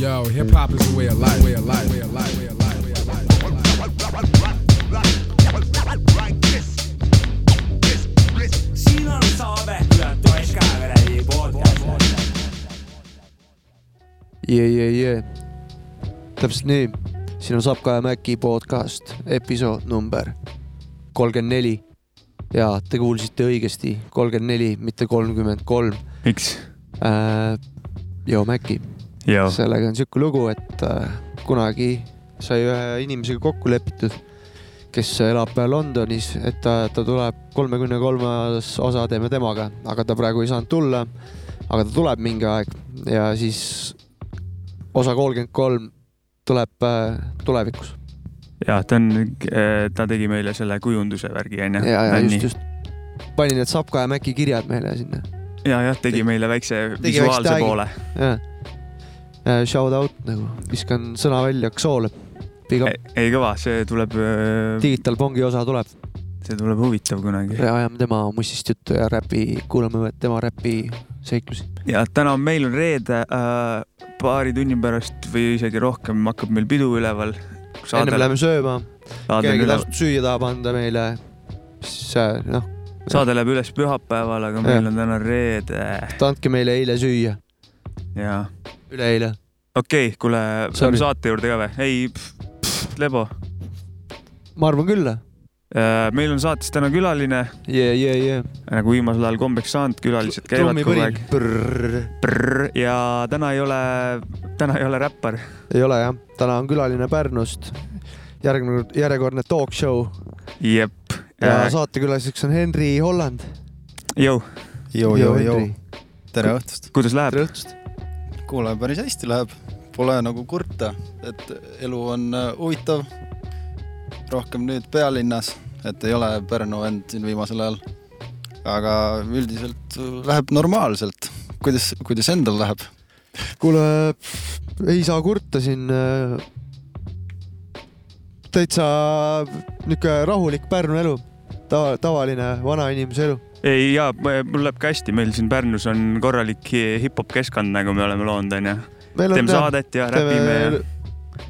Yo, hip hop is a way of life, way of life, way of life, way of life, way of life. siin on saade Ületões Käeverevi podcast. jee, jee, jee. täpselt nii. siin on Sapka ja Mäki podcast, episood number kolmkümmend neli. ja te kuulsite õigesti, kolmkümmend neli, mitte kolmkümmend kolm. miks? joo, Mäki, sellega on sihuke lugu, et äh, kunagi sai ühe inimesega kokku lepitud, kes elab Londonis, et ta, ta tuleb kolmekümne kolmas osa teeme temaga, aga ta praegu ei saanud tulla. aga ta tuleb mingi aeg ja siis osa kolmkümmend kolm tuleb äh, tulevikus. ja ta on, ta tegi meile selle kujunduse värgi onju. ja, ja just, just. panin need Sapka ja Mäki kirjad meile sinna. ja, jah, tegi meile väikse Tegi visuaalse väikse poole. jah. Shout out nagu, viskan sõna välja, Xool. Up, ei kõva, see tuleb, Digital Bongi osa tuleb. see tuleb huvitav kunagi. ajame tema mussist juttu ja räpi, kuulame tema räpi seiklusi. ja täna on meil on reede äh,, paari tunni pärast või isegi rohkem hakkab meil pidu üleval. enne läheme sööma, keegi tasub süüa tahab anda meile, siis äh, noh, saade läheb üles pühapäeval, aga meil on täna reede andke meile eile süüa, ja üleeile. okei okay,, kuule, lähme saate juurde ka või? ei, Lebo. ma arvan küll, meil on saates täna külaline, jee, jee, jee. nagu viimasel ajal kombeks saanud, külalised käivad kogu aeg. Ja täna ei ole, täna ei ole räppar. ei ole jah, täna on külaline Pärnust. järgmine, järjekordne talk show jep. ja saatekülaliseks on Henri Holland. jõu, joo, joo, joo, tere õhtust. kuidas läheb? tere õhtust. kuule, päris hästi läheb, pole nagu kurta, et elu on äh, huvitav. rohkem nüüd pealinnas, et ei ole Pärnu vend siin viimasel ajal. aga üldiselt äh, läheb normaalselt. kuidas, kuidas endal läheb? kuule, ei saa kurta siin. täitsa niisugune rahulik Pärnu elu, tava, tavaline vanainimese elu. Ei jaa, mul läheb ka hästi, meil siin Pärnus on korralik hi- hip-hop keskkond, nagu me oleme loonud, onju. teeme saadet ja räpime ja.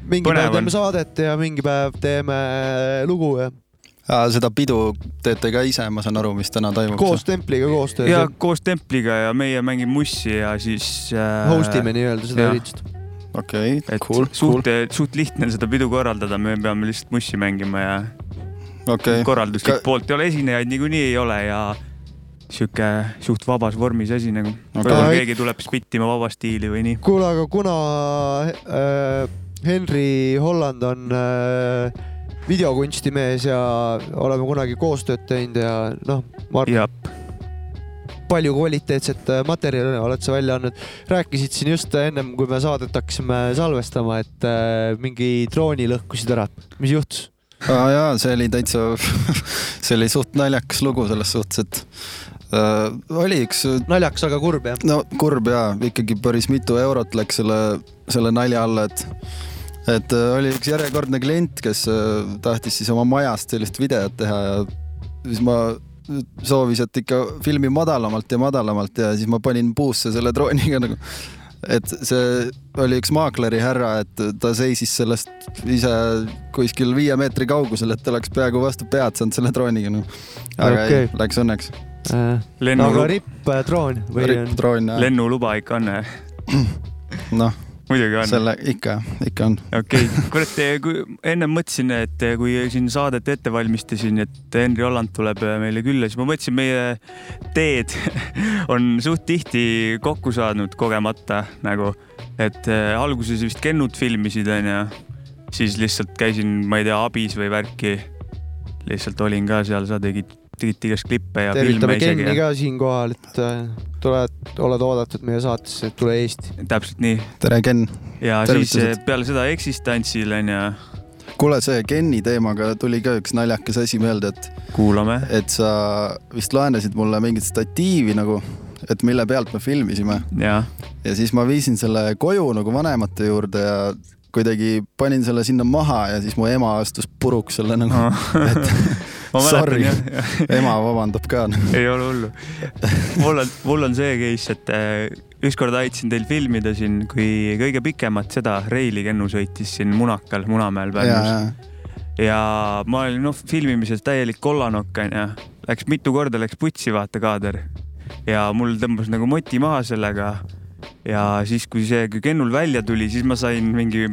mingi põnev päev on. teeme saadet ja mingi päev teeme lugu ja seda pidu teete ka ise, ma saan aru, mis täna toimub. koos Templiga koostöös ja ja koos Templiga ja meie mängime mussi ja siis äh,. host ime nii-öelda seda üritust. okei okay,, cool, suht cool,, suht lihtne on seda pidu korraldada, me peame lihtsalt mussi mängima ja okei okay.. korralduslik Ka- poolt ei ole, esinejaid niikuinii ei ole ja sihuke suht vabas vormis asi nagu. Aga- võib-olla keegi tuleb spittima vaba stiili või nii. kuule, aga kuna äh, Henri Holland on äh, videokunstimees ja oleme kunagi koostööd teinud ja noh, ma arvan, palju kvaliteetset äh, materjali oled sa välja andnud. rääkisid siin just ennem, kui me saadet hakkasime salvestama, et äh, mingi drooni lõhkusid ära. mis juhtus? aa jaa, see oli täitsa, see oli suht naljakas lugu selles suhtes, et äh, oli üks naljakas, aga kurb jah? no kurb jaa, ikkagi päris mitu eurot läks selle, selle nalja alla, et et äh, oli üks järjekordne klient, kes äh, tahtis siis oma majast sellist videot teha ja siis ma soovis, et ikka filmi madalamalt ja madalamalt ja siis ma panin puusse selle drooniga nagu et see oli üks maakleri härra, et ta seisis sellest ise kuskil viie meetri kaugusel, et ta oleks peaaegu vastu pead saanud selle drooniga noh. aga Okei. ei, läks õnneks. Äh, lennu aga, ripp äh, droon või on? droon jah, lennuluba ikka on, noh, muidugi on. selle ikka, ikka on. okei okay. kurat, kui ennem mõtlesin, et kui siin saadet ette valmistasin, et Henri Holland tuleb meile külla, siis ma mõtlesin, meie teed on suht tihti kokku saanud kogemata nagu, et äh, alguses vist Kennud filmisid onju, siis lihtsalt käisin, ma ei tea, abis või värki. lihtsalt olin ka seal, sa tegid, tegid igast klippe ja tervitame Kenni. ka siinkohal, et äh, tuled, oled oodatud meie saatesse, tule Eesti. täpselt nii tere, Ken. ja Tervitused. siis äh, peale seda Existence'il onju, kuule, see Kenni teemaga tuli ka üks naljakas asi meelde, et, kuulame. et sa vist laenasid mulle mingit statiivi nagu, et mille pealt me filmisime ja, ja siis ma viisin selle koju nagu vanemate juurde ja kuidagi panin selle sinna maha ja siis mu ema astus puruks selle nagu, et ma Sorry. ema vabandab ka. ei ole hullu. mul on, mul on see case, et äh, ükskord aitasin teil filmida siin, kui kõige pikemat seda Reili Kennu sõitis siin Munakal, Munamäel ja, Pärnus ja, ja ma olin noh, filmimises täielik kollanokk onju, läks mitu korda läks putsi vaata kaader ja mul tõmbas nagu moti maha sellega. ja siis, kui see, kui Kennul välja tuli, siis ma sain mingi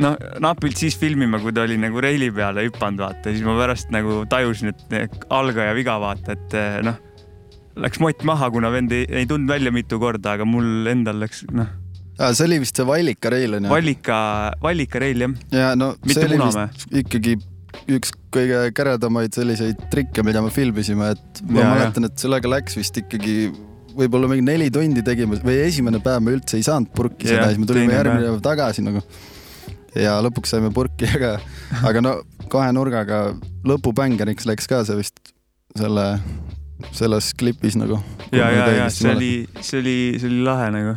noh, napilt siis filmima, kui ta oli nagu reili peale hüpanud, vaata, siis ma pärast nagu tajusin, et algaja viga, vaata, et eh, noh, läks mott maha, kuna vend ei, ei tundnud välja mitu korda, aga mul endal läks noh, see oli vist see Vallika reil onju. vallika, vallika reil jah, ja no mitte see oli Munamäe. vist ikkagi üks kõige käredamaid selliseid trikke, mida me filmisime, et ma Ja, ja, mäletan, et sellega läks vist ikkagi võib-olla mingi neli tundi tegime või esimene päev me üldse ei saanud purki Jah, seda, siis me tulime järgmine päev tagasi nagu. Ja lõpuks saime purki, aga, aga no kahe nurgaga lõpubängeriks läks ka see vist selle, selles klipis nagu. ja, ja, ja see oli, see oli, see oli lahe nagu.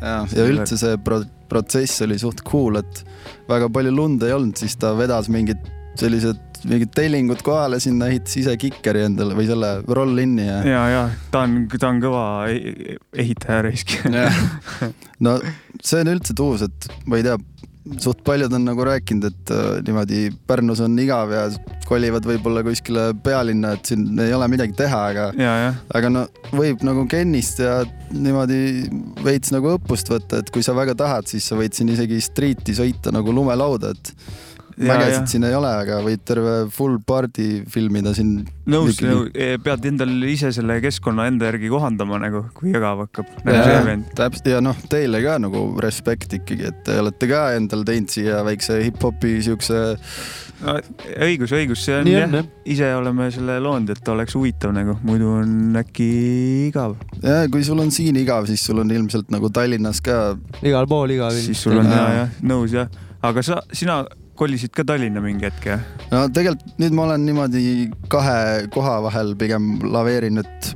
ja, ja üldse see pro protsess oli suht cool, et väga palju lund ei olnud, siis ta vedas mingid sellised mingid tellingud kohale sinna, ehitas ise kikeri endale või selle roll-in'i ja. ja, ja ta on, ta on kõva e- ehitaja risk. no see on üldse tuus, et ma ei tea, suht paljud on nagu rääkinud, et äh, niimoodi Pärnus on igav ja kolivad võib-olla kuskile pealinna, et siin ei ole midagi teha, aga aga no võib nagu Kennist ja niimoodi veits nagu õppust võtta, et kui sa väga tahad, siis sa võid siin isegi street'i sõita nagu lumelauda, et mägesid siin ei ole, aga võid terve full party filmida siin. nõus, pead endal ise selle keskkonna enda järgi kohandama nagu, kui igav hakkab. nagu täpselt ja noh, teile ka nagu respekt ikkagi, et te olete ka endal teinud siia väikse hip-hopi siukse, õigus, õigus, see on nii jah jah. ise oleme selle loonud, et oleks huvitav nagu, muidu on äkki igav. ja kui sul on siin igav, siis sul on ilmselt nagu Tallinnas ka. igal pool igav. siis sul on ja, jah, nõus jah. Aga sa, sina kolisid ka Tallinna mingi hetk jah? no tegelikult nüüd ma olen niimoodi kahe koha vahel pigem laveerinud,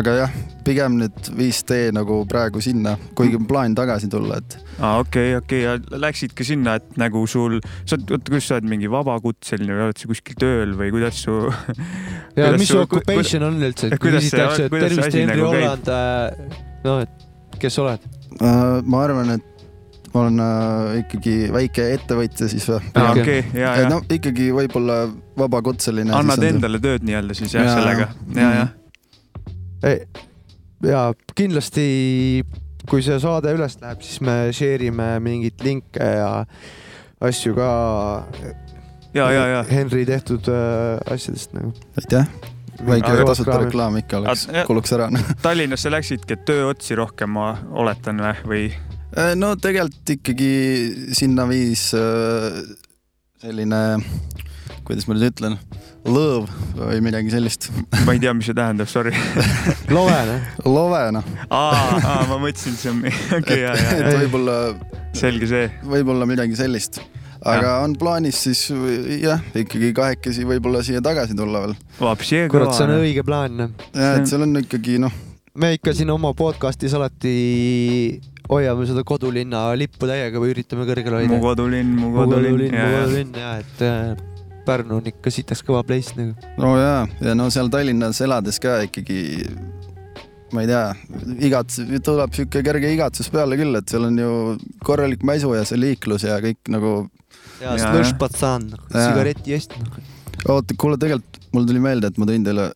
aga jah, pigem nüüd 5D nagu praegu sinna, kuigi on plaan tagasi tulla, et aa, okei, okei, ja läksid ka sinna, et nagu sul, sa oled, oota, kuidas sa oled mingi vabakutseline või oled sa kuskil tööl või kuidas su ja kuidas mis su occupation on üldse, et kui kuidas see- küsitakse, et kuidas see tervist, asi Henri nagu käib? Holland, noh, et kes sa oled? äh, ma arvan, et ma olen äh, ikkagi väike ettevõtja siis või Okei. ja, ja no ikkagi võib-olla vabakutseline. annad endale tööd nii-öelda siis jah, Jaa. sellega, ja, jah. ja kindlasti, kui see saade üles läheb, siis me share ime mingeid linke ja asju ka ja, ja, ja. Henri tehtud äh, asjadest nagu. aitäh, väike tasuta reklaam ikka oleks kuluks ära. Tallinnasse läksidki, et tööotsi rohkem, ma oletan või, või no tegelikult ikkagi sinna viis äh, selline, kuidas ma nüüd ütlen, lõõv või midagi sellist. ma ei tea, mis see tähendab, sorry. Loven, love noh, aa, aa, ma mõtlesin, see on, okei, ja, ja, et võib-olla, selge see. võib-olla midagi sellist. aga on plaanis siis jah, ikkagi kahekesi võib-olla siia tagasi tulla veel. Kurat, see on kõva. õige plaan. ja See on- et seal on ikkagi noh, me ikka siin oma podcast'is alati hoiame seda kodulinna lippu täiega või üritame kõrgel mu hoida. kodulinn, mu mu kodulinn kodulinn, mu ja, ja. kodulinn ja et äh, Pärnu on ikka sitaks kõva place nagu. no ja, ja no seal Tallinnas elades ka ikkagi ma ei tea, igats-, tuleb sihuke kerge igatsus peale küll, et seal on ju korralik mäsu ja see liiklus ja kõik nagu ja Jaa, patsan, Jaa. sigareti eest. noh. oota, kuule, tegelikult mul tuli meelde, et ma tõin teile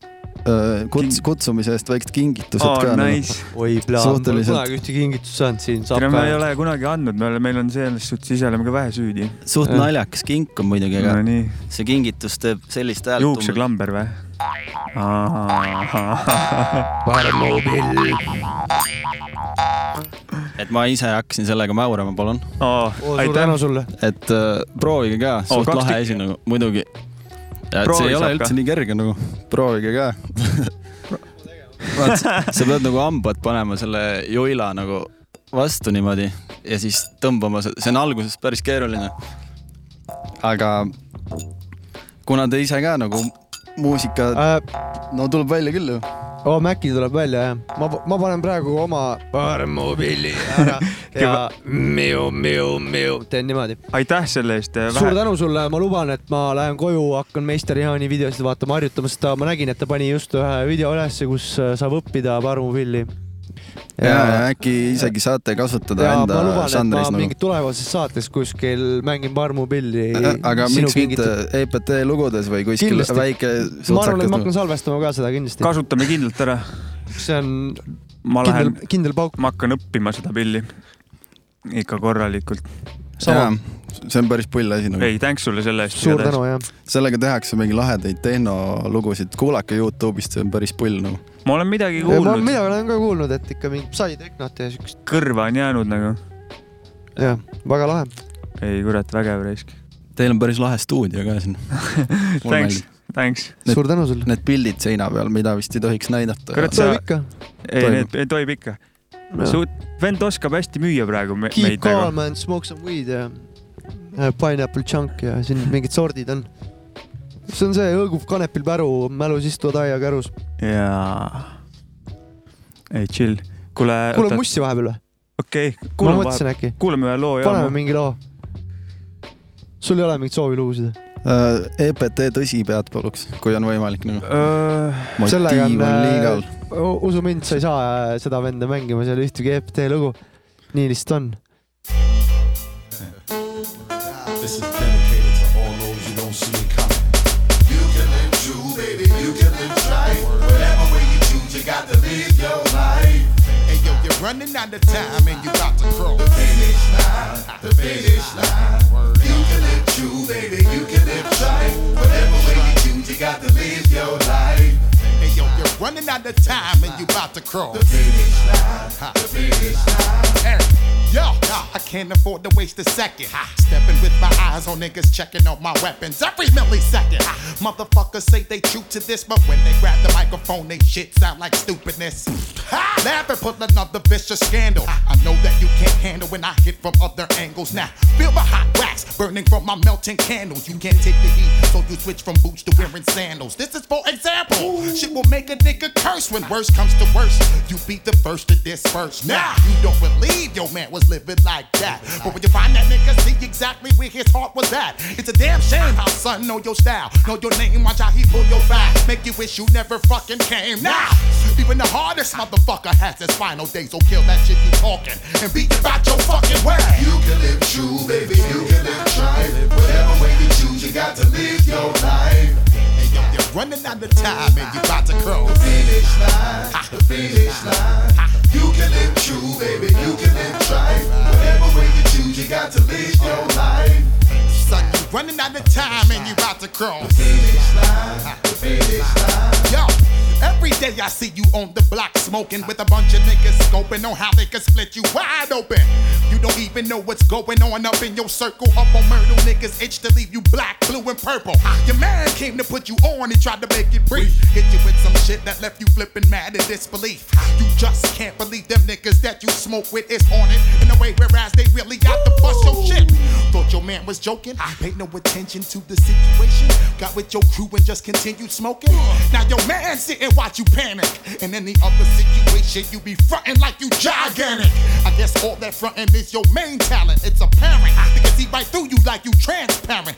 kuts- King-, kutsumise eest väiksed kingitused aa, ka. nagu. nice. oi plaan, ma pole Suhteliselt- kunagi ühtegi kingitust saanud siin. tere, me ei ole kunagi andnud, me oleme, meil on selles suhtes, ise oleme ka vähe süüdi. suht Jah. naljakas kink on muidugi, aga no see kingitus teeb sellist häält. juukseklamber või? et ma ise hakkasin sellega mäurama, palun. suur aitäh tänu, sulle. et äh, proovige ka, suht kaks lahe nagu, muidugi. Et see ei ole üldse nii kerge nagu, proovige ka. vaat sa pead nagu hambad panema selle joila nagu vastu niimoodi ja siis tõmbama, see on alguses päris keeruline. aga kuna te ise ka nagu muusika, Äh, no tuleb välja küll ju. oo, Maci tuleb välja jah. ma, ma panen praegu oma armupilli ära ja miu, miu, miu, teen niimoodi. aitäh selle eest. suur tänu sulle, ma luban, et ma lähen koju, hakkan meister Jaani videosid vaatama, harjutama, sest ta, ma nägin, et ta pani just ühe video ülesse, kus äh, saab õppida armupilli. ja, ja äkki isegi saate kasutada ja enda ma luban, et žanris ma nagu. mingit tulevases saates kuskil mängin parmupilli. aga miks mitte EPT lugudes või kuskil Kindlasti. väike ma arvan, et ma hakkan sutsakas? salvestama ka seda kindlasti. kasutame kindlalt ära. see on ma kindel lähen,, kindel pauk. ma hakkan õppima seda pilli. ikka korralikult. See on päris pull asi nagu. ei, thanks sulle selle eest. suur tänu jah. sellega tehakse mingi lahedaid tehnolugusid, kuulake Youtube'ist, see on päris pull nagu. ma olen midagi kuulnud, mina olen ka kuulnud, et ikka mingit sai-tehnot ja siukest, kõrva on jäänud nagu. jah, väga lahe. ei kurat, vägev raisk. Teil on päris lahe stuudio ka siin. Thanks, thanks. Suur tänu sulle. Need pildid seina peal, mida vist ei tohiks näidata. Kurat, sa- tuleb ikka. ei, need tohib ikka. Su vend oskab hästi müüa praegu me, Keep meid nagu. calm and smoke some weed ja äh, pineapple chunk ja siin mingid sordid on. see on see hõõguv kanepilpäru mälus istuvad aiakärus. jaa. ei, chill. kuule, kuule mussi vahepeal või? okei, ma kuulame mõtlesin äkki, kuulame ühe loo ja paneme. mingi loo. sul ei ole mingit soovi lugusid? EPT Äh, tõsipead paluks, kui on võimalik nagu. sellega motiiv on on liigal. Usu mind, sa ei saa äh, seda venda mängima seal ühtegi EPT lugu. nii lihtsalt on. This is dedicated to all those you don't see coming. You can live true, baby. You can live right. Whatever way you choose, you got to live your life. Hey yo, you're running out of time and you about to cross. Finish line, the finish line. You can live true, baby. You can live right. Whatever way you choose, you got to live your life. Hey yo, you're running out of time and you about to cross. The finish line, the finish line. Hey, Yo, I can't afford to waste a second. Ha, Stepping with my eyes on niggas checking out my weapons every millisecond. Ha, Motherfuckers say they true to this, but when they grab the microphone, they shit sound like stupidness. Ha, Laugh and put another vicious scandal. I know that you can't handle when I hit from other angles. Now, feel the hot wax burning from my melting candles. You can't take the heat, so you switch from boots to wearing sandals. This is for example. Shit will make a nigga curse when worse comes to worse. You be the first to disperse. Now, you don't believe your man was living like that. But when you find that nigga, see exactly where his heart was at. It's a damn shame how son know your style, know your name, watch how he pull your back. Make you wish you never fucking came. Now, even the hardest motherfucker has his final days, so kill that shit you talking and be about your fucking way. You can live true, baby. You can live right. Whatever way you choose, you got to live your life. Hey, yo, you're running out of time and you about to cross. Finish line, the finish line. You can live true, baby. You can live right. Whatever way you choose, you got to live your life. Son, you running out of time and you about to cross. Finish line, the finish line. Yo, every day I see you on the block smoking with a bunch of niggas scoping on how they can split you wide open. You don't even know what's going on up in your circle. Up on murder niggas itch to leave you black, blue, and purple. Ah, your man came to put you on and tried to make it brief. Hit you with some shit that left you flipping mad in disbelief. Ah, you just can't believe them niggas that you smoke with is on it in a way whereas they really got to bust your shit. Thought your man was joking. Ah, I paid no attention to the situation. Got with your crew and just continued smoking. Now your man sit and watch you panic. In any other situation, you be fronting like you gigantic. I guess all that fronting is your main talent. It's apparent. They can see right through you like you transparent.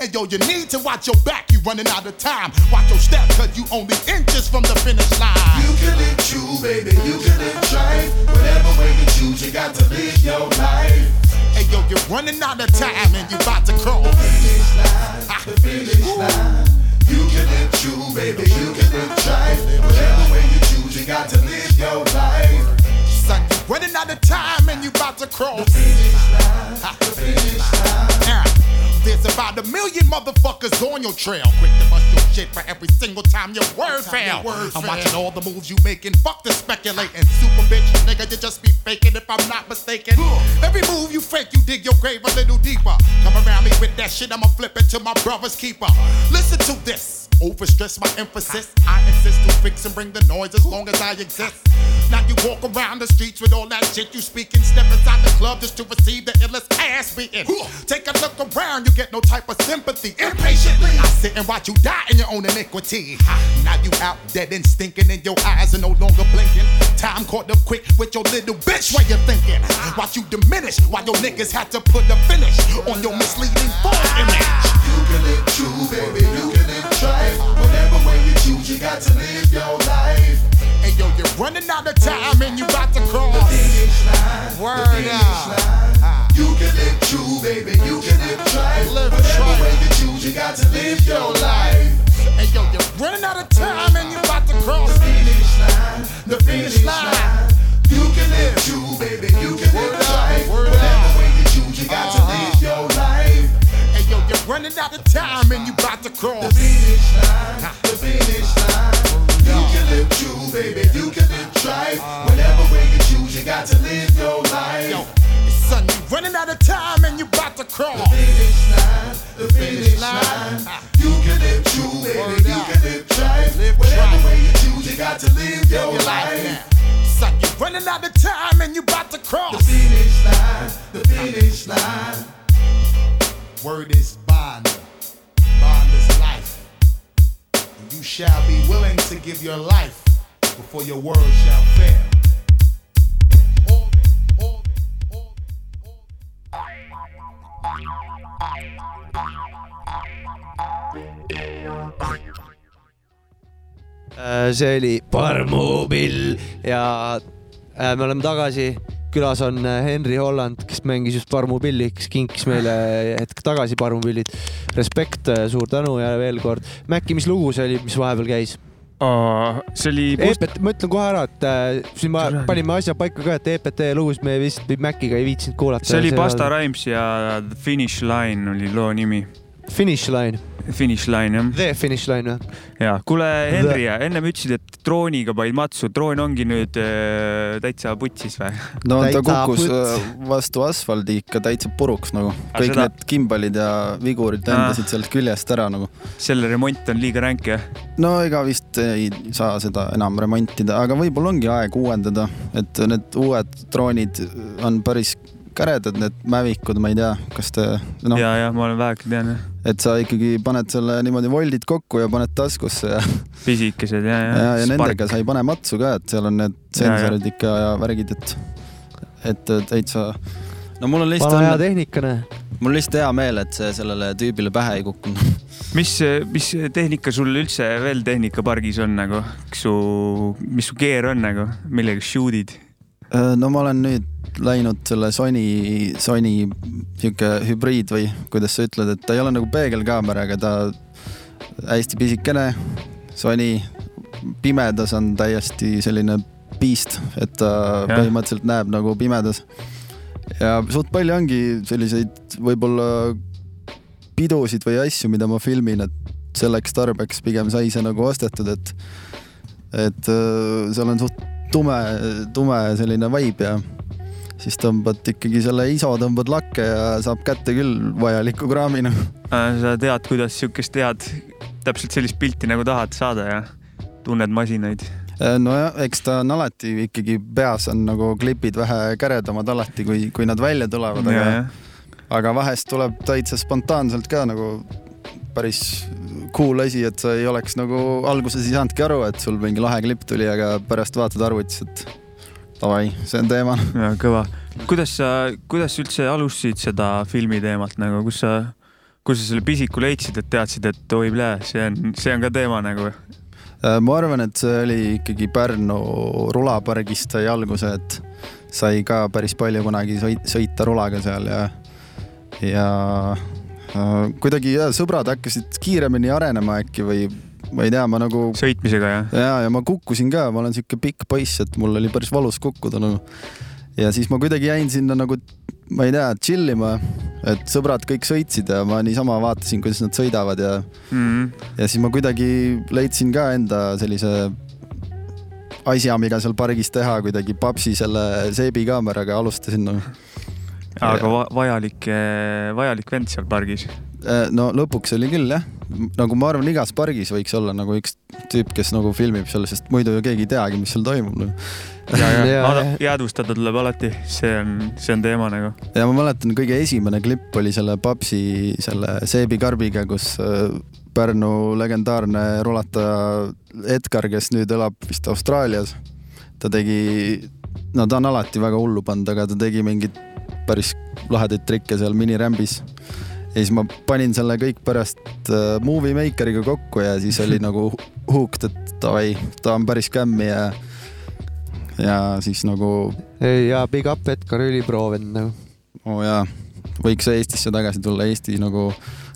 And yo, you need to watch your back. You running out of time. Watch your step, cause you only inches from the finish line. You can live true, baby. You can live right. Whatever way you choose, you got to live your life. Hey yo, you're running out of time and you about to cross. Finish line, the finish line. You can live true, baby. You can live right. Whatever way you choose, you got to live your life. Son, running out of time and you about to cross. the finish line. The finish Now, There's about a million motherfuckers on your trail. Quick to bust your shit for every single time your word fail. I'm watching all the moves you making. Fuck the speculating. Super bitch, nigga, you just be faking if I'm not mistaken. Every move you fake, you dig your grave a little deeper. Come around me with that shit, I'ma flip it to my brother's keeper. Listen to this. Overstress my emphasis. I insist to fix and bring the noise as long as I exist. Now you walk around the streets with all that shit you speaking. Step inside the club just to receive the illest ass beating. Take a look around, you get no type of sympathy. Impatiently, I sit and watch you die in your own iniquity. Now you out dead and stinking, and your eyes are no longer blinking. Time caught up quick with your little bitch. What you thinking? Watch you diminish while your niggas had to put a finish on your misleading false image. You can live true, baby. You can live trite. Whatever way you choose, you got to live your life. Hey yo, you're running out of time and you about to cross. The Finish line. Word finish out. line. You can live true, baby. You can live. Live Whatever trite. way you choose, you got to live your life. Hey yo, you're running out of time and you about to cross. The Finish line. The Finish finish line. You can live true, baby. You can Word live word Whatever way you choose, you got to Uh-huh. live your life. You're running out of time and you about to The finish line. The finish line. You can live true, baby. You can live trite. Whatever way you choose, you got to live your life. Yo, son, you running out of time and you about to cross. finish line, the finish line. You can live true, baby. You can live. Live Whatever way you choose, you got to live your Your life life. Son, you running out of time and you about to The finish line, the finish line. Word is bond. Bond is life. And you shall be willing to give your life before your word shall fail. All that, all that, all. Äh, see oli Parmupill ja äh, me oleme tagasi. Külas on äh, Henry Holland, kes mängis just Parmupilli, kes kinkis meile hetk tagasi Parmupillid. Respekt, suur tänu ja veel kord. Mäkki, mis lugu see oli, mis vahepeal käis? see oli post- EPT, ma ütlen kohe ära, et äh, siin ma panime asja paika ka, et EPT lugusid me vist Mäkkiga ei viitsinud kuulata. see oli Pasta Rhymes ja The Finish Line oli loo nimi. Finish line, Finish Line jah. The Finish line või? ja kuule, Henri, ennem ütlesid, et drooniga panid matsu, droon ongi nüüd äh, täitsa putsis või? no ta Täitsa kukkus puts. äh, vastu asfaldi ikka täitsa puruks nagu. Kõik seda- need kimbalid ja vigurid lendasid sealt küljest ära nagu. selle remont on liiga ränk jah? no ega vist ei saa seda enam remontida, aga võib-olla ongi aeg uuendada, et need uued droonid on päris käredad, need Mavicud, ma ei tea, kas te noh, ja, ja ma olen väheke tean jah. Et sa ikkagi paned selle niimoodi voldid kokku ja paned taskusse ja, pisikesed ja, ja. ja, ja nendega sa ei pane matsu ka, et seal on need sensorid ikka ja värgid, et, et täitsa no mul on vana lihtsalt hea õnne, tehnikane. mul lihtsalt hea meel, et see sellele tüübile pähe ei kukkunud. mis, mis tehnika sul üldse veel tehnikapargis on nagu, su, mis su gear on nagu, millega shoot'id? Äh, no ma olen nüüd läinud selle Sony, Sony sihuke hübriid või kuidas sa ütled, et ta ei ole nagu peegelkaameraga, ta hästi pisikene. Sony pimedas on täiesti selline beast, et ta Jah. põhimõtteliselt näeb nagu pimedas. ja suht palju ongi selliseid võib-olla pidusid või asju, mida ma filmin, et selleks tarbeks pigem sai see nagu ostetud, et et äh, seal on suht tume, tume selline vibe ja siis tõmbad ikkagi selle ISO tõmbad lakke ja saab kätte küll vajaliku kraami noh. sa tead, kuidas siukest head, täpselt sellist pilti nagu tahad saada ja tunned masinaid. nojah, eks ta on alati ikkagi peas on nagu klipid vähe käredamad alati, kui, kui nad välja tulevad, aga, aga vahest tuleb täitsa spontaanselt ka nagu päris cool asi, et sa ei oleks nagu alguses ei saanudki aru, et sul mingi lahe klipp tuli, aga pärast vaatad arvutis, et davai, see on teema. ja kõva. kuidas sa, kuidas üldse alustasid seda filmi teemalt nagu, kus sa, kus sa selle pisiku leidsid, et teadsid, et oi plee, see on, see on ka teema nagu. Äh, ma arvan, et see oli ikkagi Pärnu rulapargist sai alguse, et sai ka päris palju kunagi sõit- sõita rulaga seal ja, ja kuidagi ja sõbrad hakkasid kiiremini arenema äkki või ma ei tea, ma nagu sõitmisega jah? ja, ja ma kukkusin ka, ma olen sihuke pikk poiss, et mul oli päris valus kukkuda nagu. ja siis ma kuidagi jäin sinna nagu, ma ei tea, chill ima, et sõbrad kõik sõitsid ja ma niisama vaatasin, kuidas nad sõidavad ja mm.. ja siis ma kuidagi leidsin ka enda sellise asja, mida seal pargis teha, kuidagi papsi selle seebikaameraga alustasin nagu. no.. Aga va vajalik, vajalik vend seal pargis. no lõpuks oli küll jah, nagu ma arvan, igas pargis võiks olla nagu üks tüüp, kes nagu filmib seal, sest muidu ju keegi ei teagi, mis seal toimub no.. ja, ja jäädvustada tuleb alati, see on, see on teema nagu. ja ma mäletan, kõige esimene klipp oli selle Papsi selle Seebi Karbiga, kus äh, Pärnu legendaarne rulataja Edgar, kes nüüd elab vist Austraalias, ta tegi, no ta on alati väga hullu pannud, aga ta tegi mingeid päris lahedaid trikke seal minirämbis. ja siis ma panin selle kõik pärast äh, Movie Makeriga kokku ja siis oli nagu hooked, et davai, ta on päris kämmi ja ja siis nagu ei ja big up Edgar ülipro vend nagu. oo oh jaa, võiks Eestisse tagasi tulla, Eesti nagu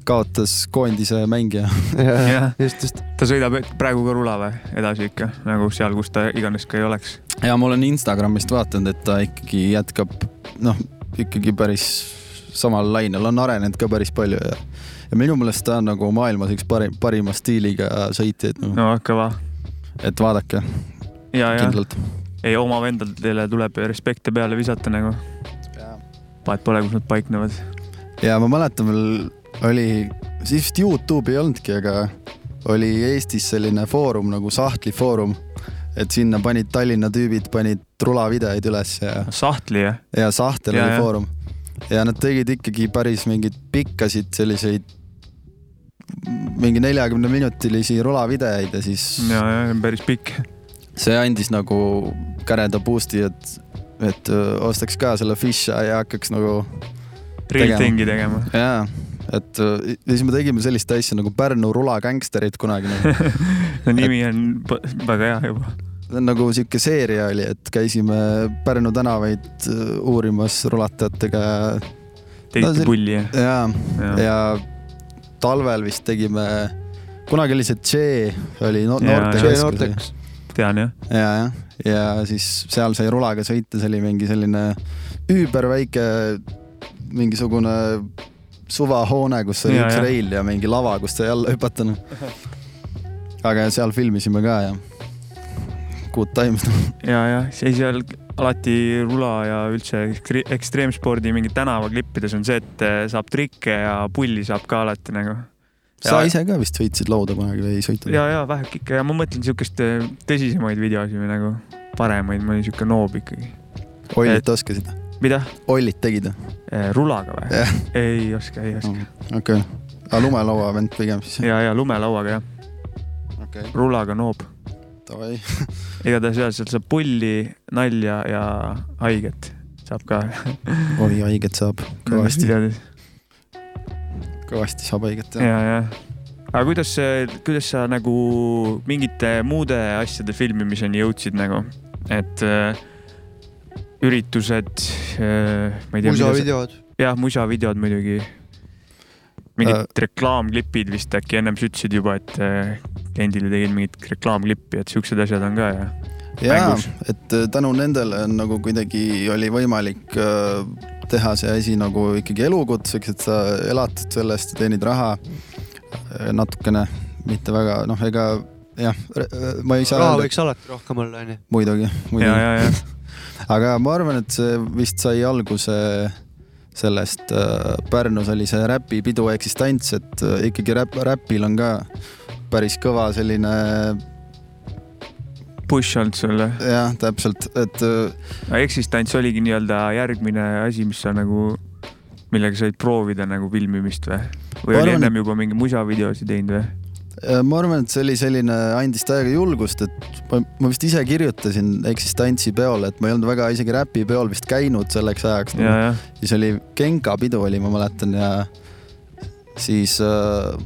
kaotas koondise mängija. Jah. just, just. ta sõidab praegu ka rula või edasi ikka nagu seal, kus ta iganes ka ei oleks. ja ma olen Instagramist vaadanud, et ta ikkagi jätkab, noh, ikkagi päris samal lainel, on arenenud ka päris palju ja ja minu meelest ta on nagu maailmas üks parim, parima stiiliga sõitjaid no., no kõva. et vaadake ja, ja kindlalt. ei oma vendadele tuleb respekte peale visata nagu. vahet pole, kus nad paiknevad. ja ma mäletan veel oli, siis vist Youtube'i ei olnudki, aga oli Eestis selline foorum nagu Sahtli foorum, et sinna panid Tallinna tüübid panid rulavideoid üles ja sahtli jah? ja Sahtel Ja, oli ja. foorum ja nad tegid ikkagi päris mingeid pikkasid selliseid mingi neljakümne minutilisi rulavideoid ja siis ja, ja päris pikk. see andis nagu käreda boost'i, et, et öö, ostaks ka selle Fisha ja hakkaks nagu Real thing'i tegema. jaa, et öö, ja siis me tegime sellist asja nagu Pärnu rulagängsterid kunagi nagu.. no nimi on p- väga hea juba. nagu sihuke seeria oli, et käisime Pärnu tänavaid öö, uurimas rulatajatega teiste No see- pulli jah? ja, ja, ja talvel vist tegime, kunagi oli see J oli no, noorte keskus. tean jah. ja, jah, ja siis seal sai rulaga sõita, see oli mingi selline üüberväike mingisugune suvahoone, kus oli Jaa, üks jah. reil ja mingi lava, kus sai alla hüpata. aga seal filmisime ka ja good times. ja, ja ei seal alati rula ja üldse ekstreemspordi mingi tänavaklippides on see, et eh, saab trikke ja pulli saab ka alati nagu. sa Ja- ise ka vist sõitsid lauda kunagi või ei sõitnud? ja, ja väheke ikka ja ma mõtlen siukest eh, tõsisemaid videosid või nagu paremaid, ma olin siuke noob ikkagi. ollit oskasid? mida? ollit tegid või? rulaga või Jah.? ei oska, ei oska. okei, aga lumelaua vend pigem siis? ja, ja lumelauaga jah, okei, rulaga noob. davai. igatahes jah, sealt saab pulli, nalja ja haiget saab ka. oi, haiget saab, kõvasti, kõvasti saab haiget jah. ja. aga kuidas, kuidas sa nagu mingite muude asjade filmimiseni jõudsid nagu, et äh, üritused äh,, ma ei tea. musavideod. jah, musavideod muidugi. mingid reklaamklipid vist äkki ennem sa ütlesid juba, et äh, kliendile tegid mingit reklaamklippi, et siuksed asjad on ka ja. jaa et äh, tänu nendele on nagu kuidagi oli võimalik äh, teha see asi nagu ikkagi elukutseks, et sa elatad sellest teenid raha äh, natukene, mitte väga, noh, ega jah, ma ei saa raha öelda, võiks alati rohkem olla, onju. muidugi, ja, muidugi, ja, ja aga ma arvan, et see vist sai alguse sellest äh, Pärnus oli see räpipidu eksistents, et äh, ikkagi räpp, räpil on ka päris kõva selline push olnud sulle. jah, täpselt, et äh, eksistents oligi nii-öelda järgmine asi, mis sa nagu, millega said proovida nagu filmimist või? või oli ennem juba mingi musavideosid teinud või? Ja ma arvan, et see oli selline, andis täiega julgust, et ma, ma vist ise kirjutasin eksistentsi peol, et ma ei olnud väga isegi räpipeol vist käinud selleks ajaks. ja, ja, siis oli Genka pidu oli, ma mäletan ja siis äh,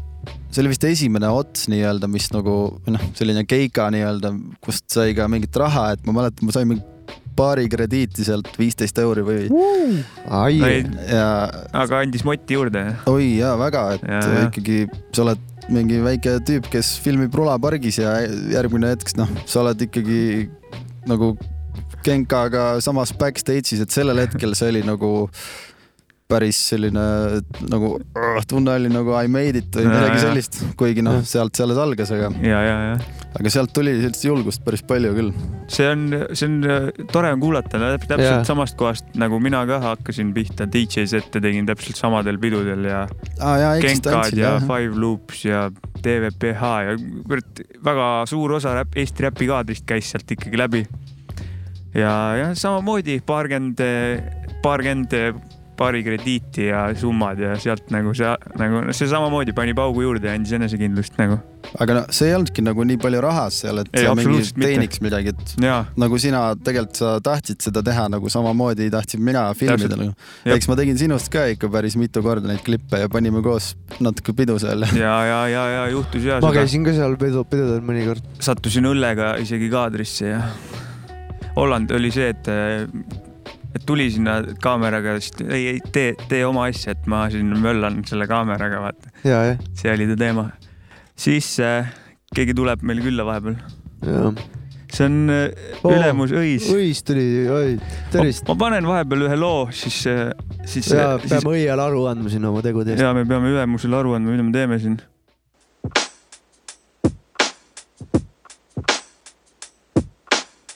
see oli vist esimene ots nii-öelda, mis nagu noh, selline Keika nii-öelda, kust sai ka mingit raha, et ma mäletan, ma sain mingi paari krediiti sealt viisteist euri või ei- ja aga andis motti juurde. oi jaa, väga, et Ja, ja, ja. ikkagi sa oled mingi väike tüüp, kes filmib rulapargis ja järgmine hetk, noh, sa oled ikkagi nagu Genkaga samas backstage'is, et sellel hetkel see oli nagu päris selline nagu tunne oli nagu I made it või Ja, midagi ja. sellist, kuigi noh, sealt see alles algas, aga, ja, ja, ja aga sealt tuli sellist julgust päris palju küll. see on, see on äh, tore on kuulata, täpselt Jaa. samast kohast nagu mina ka hakkasin pihta, DJ sette tegin täpselt samadel pidudel ja jaa, Genkad ja jah. Five Loops ja DVPH ja väga suur osa räpp, Eesti räpikaadrist käis sealt ikkagi läbi. ja, ja samamoodi paarkümmend, paarkümmend paari krediiti ja summad ja sealt nagu see nagu see samamoodi pani paugu juurde ja andis enesekindlust nagu aga noh, see ei olnudki nagu nii palju rahas seal, et Ei, sa mingi absoluutselt mitte. teeniks midagi, et ja nagu sina tegelikult sa tahtsid seda teha nagu samamoodi tahtsin mina filmida nagu. Eks ma tegin sinust ka ikka päris mitu korda neid klippe ja panime koos natuke pidu seal. ja, ja, ja, ja juhtus ja ma käisin ka seal pidu, pidudel mõnikord. sattusin õllega isegi kaadrisse ja Holland oli see, et tuli sinna kaameraga, siis ei, ei tee, tee oma asja, et ma siin möllan selle kaameraga, vaata. ja, jah, see oli ta teema. siis äh, keegi tuleb meil külla vahepeal. see on äh, Oo, ülemus Õis. õis tuli, oi, tervist. ma panen vahepeal ühe loo, siis, siis, ja siis peame õiele aru andma siin oma tegude eest. ja me peame ülemusele aru andma, mida me teeme siin.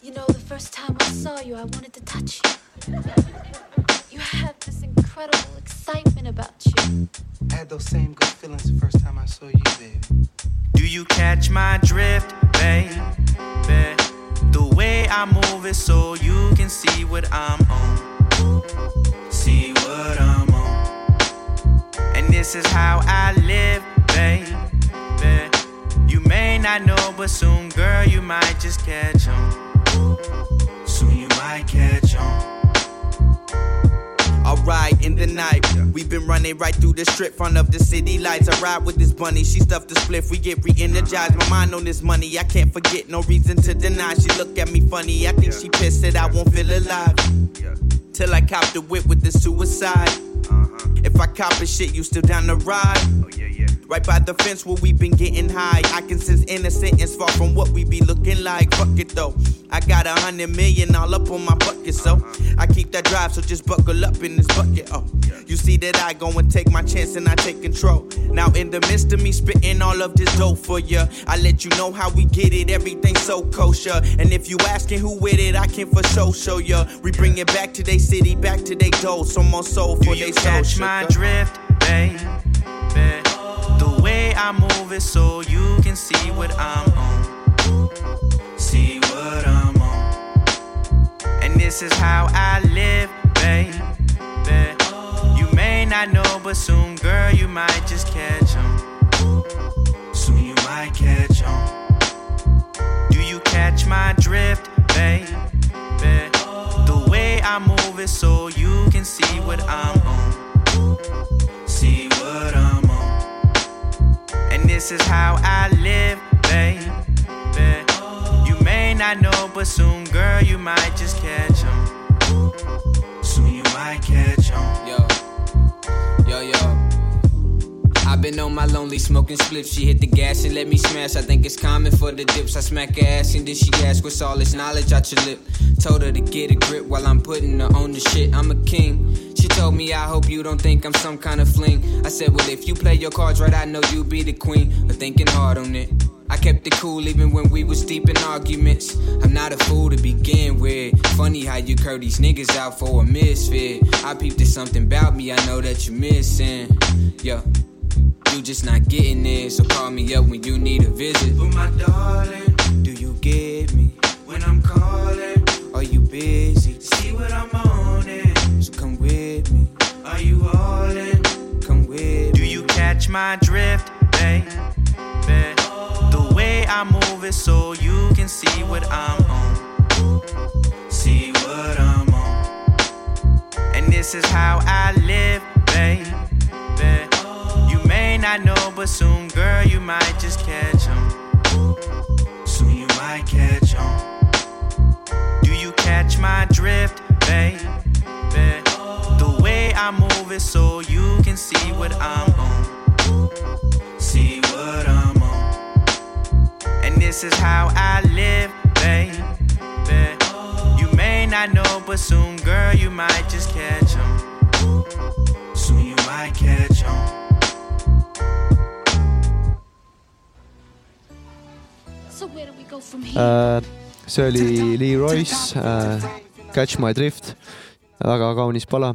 You know, the first time I saw you, I wanted to touch you. You have this incredible excitement about you. I had those same good feelings the first time I saw you, baby. Do you catch my drift, baby? The way I move it so you can see what I'm on. See what I'm on. And this is how I live, baby. You may not know, but soon, girl, you might just catch on. Soon you might catch on. Alright, in the night, we've been running right through the strip front of the city lights. I ride with this bunny, she stuffed the spliff. We get re-energized. My mind on this money, I can't forget, no reason to deny. She look at me funny, I think she pissed that I won't feel alive. Till I cop the whip with the suicide. Uh-huh. If I cop a shit, you still down the ride? Oh, Right by the fence where we been getting high. I can sense innocent and far from what we be looking like. Fuck it though. I got a hundred million all up on my bucket, so I keep that drive, so just buckle up in this bucket. Oh, you see that I go and take my chance and I take control. Now in the midst of me spitting all of this dope for ya, I let you know how we get it. Everything so kosher. And if you asking who with it, I can for sure show ya. We bring it back to they city, back to they dough. Some more soul Do for you they soul. catch my drift, babe? I move it so you can see what I'm on. See what I'm on. And this is how I live, babe. You may not know, but soon, girl, you might just catch on. Soon you might catch on. Do you catch my drift, babe? The way I move it so you can see what I'm on. See what I'm this is how I live, babe. You may not know, but soon, girl, you might just catch on. Soon you might catch on. I've been on my lonely smoking spliff. She hit the gas and let me smash. I think it's common for the dips. I smack her ass and then she ask what's all this knowledge out your lip. Told her to get a grip while I'm putting her on the shit. I'm a king. She told me I hope you don't think I'm some kind of fling. I said, well if you play your cards right, I know you be the queen. But thinking hard on it. I kept it cool even when we was deep in arguments. I'm not a fool to begin with. Funny how you curve these niggas out for a misfit. I peeped at something about me, I know that you're missing. Yo, you just not getting it. So call me up when you need a visit. But my darling, Do you get me? when I'm calling, Are you busy? see what I'm on it. So come with me. Are you all in? Come with me. Do you catch my drift, babe? The way I move it so you can see what I'm on. See what I'm on. And this is how I live, babe. You not know, but soon, girl, you might just catch on. Soon you might catch on. Do you catch my drift, babe? The way I move it so you can see what I'm on. See what I'm on. And this is how I live, babe. You may not know, but soon, girl, you might just catch on. might catch on. See oli Lee Royce äh, Catch My Drift, väga kaunis pala.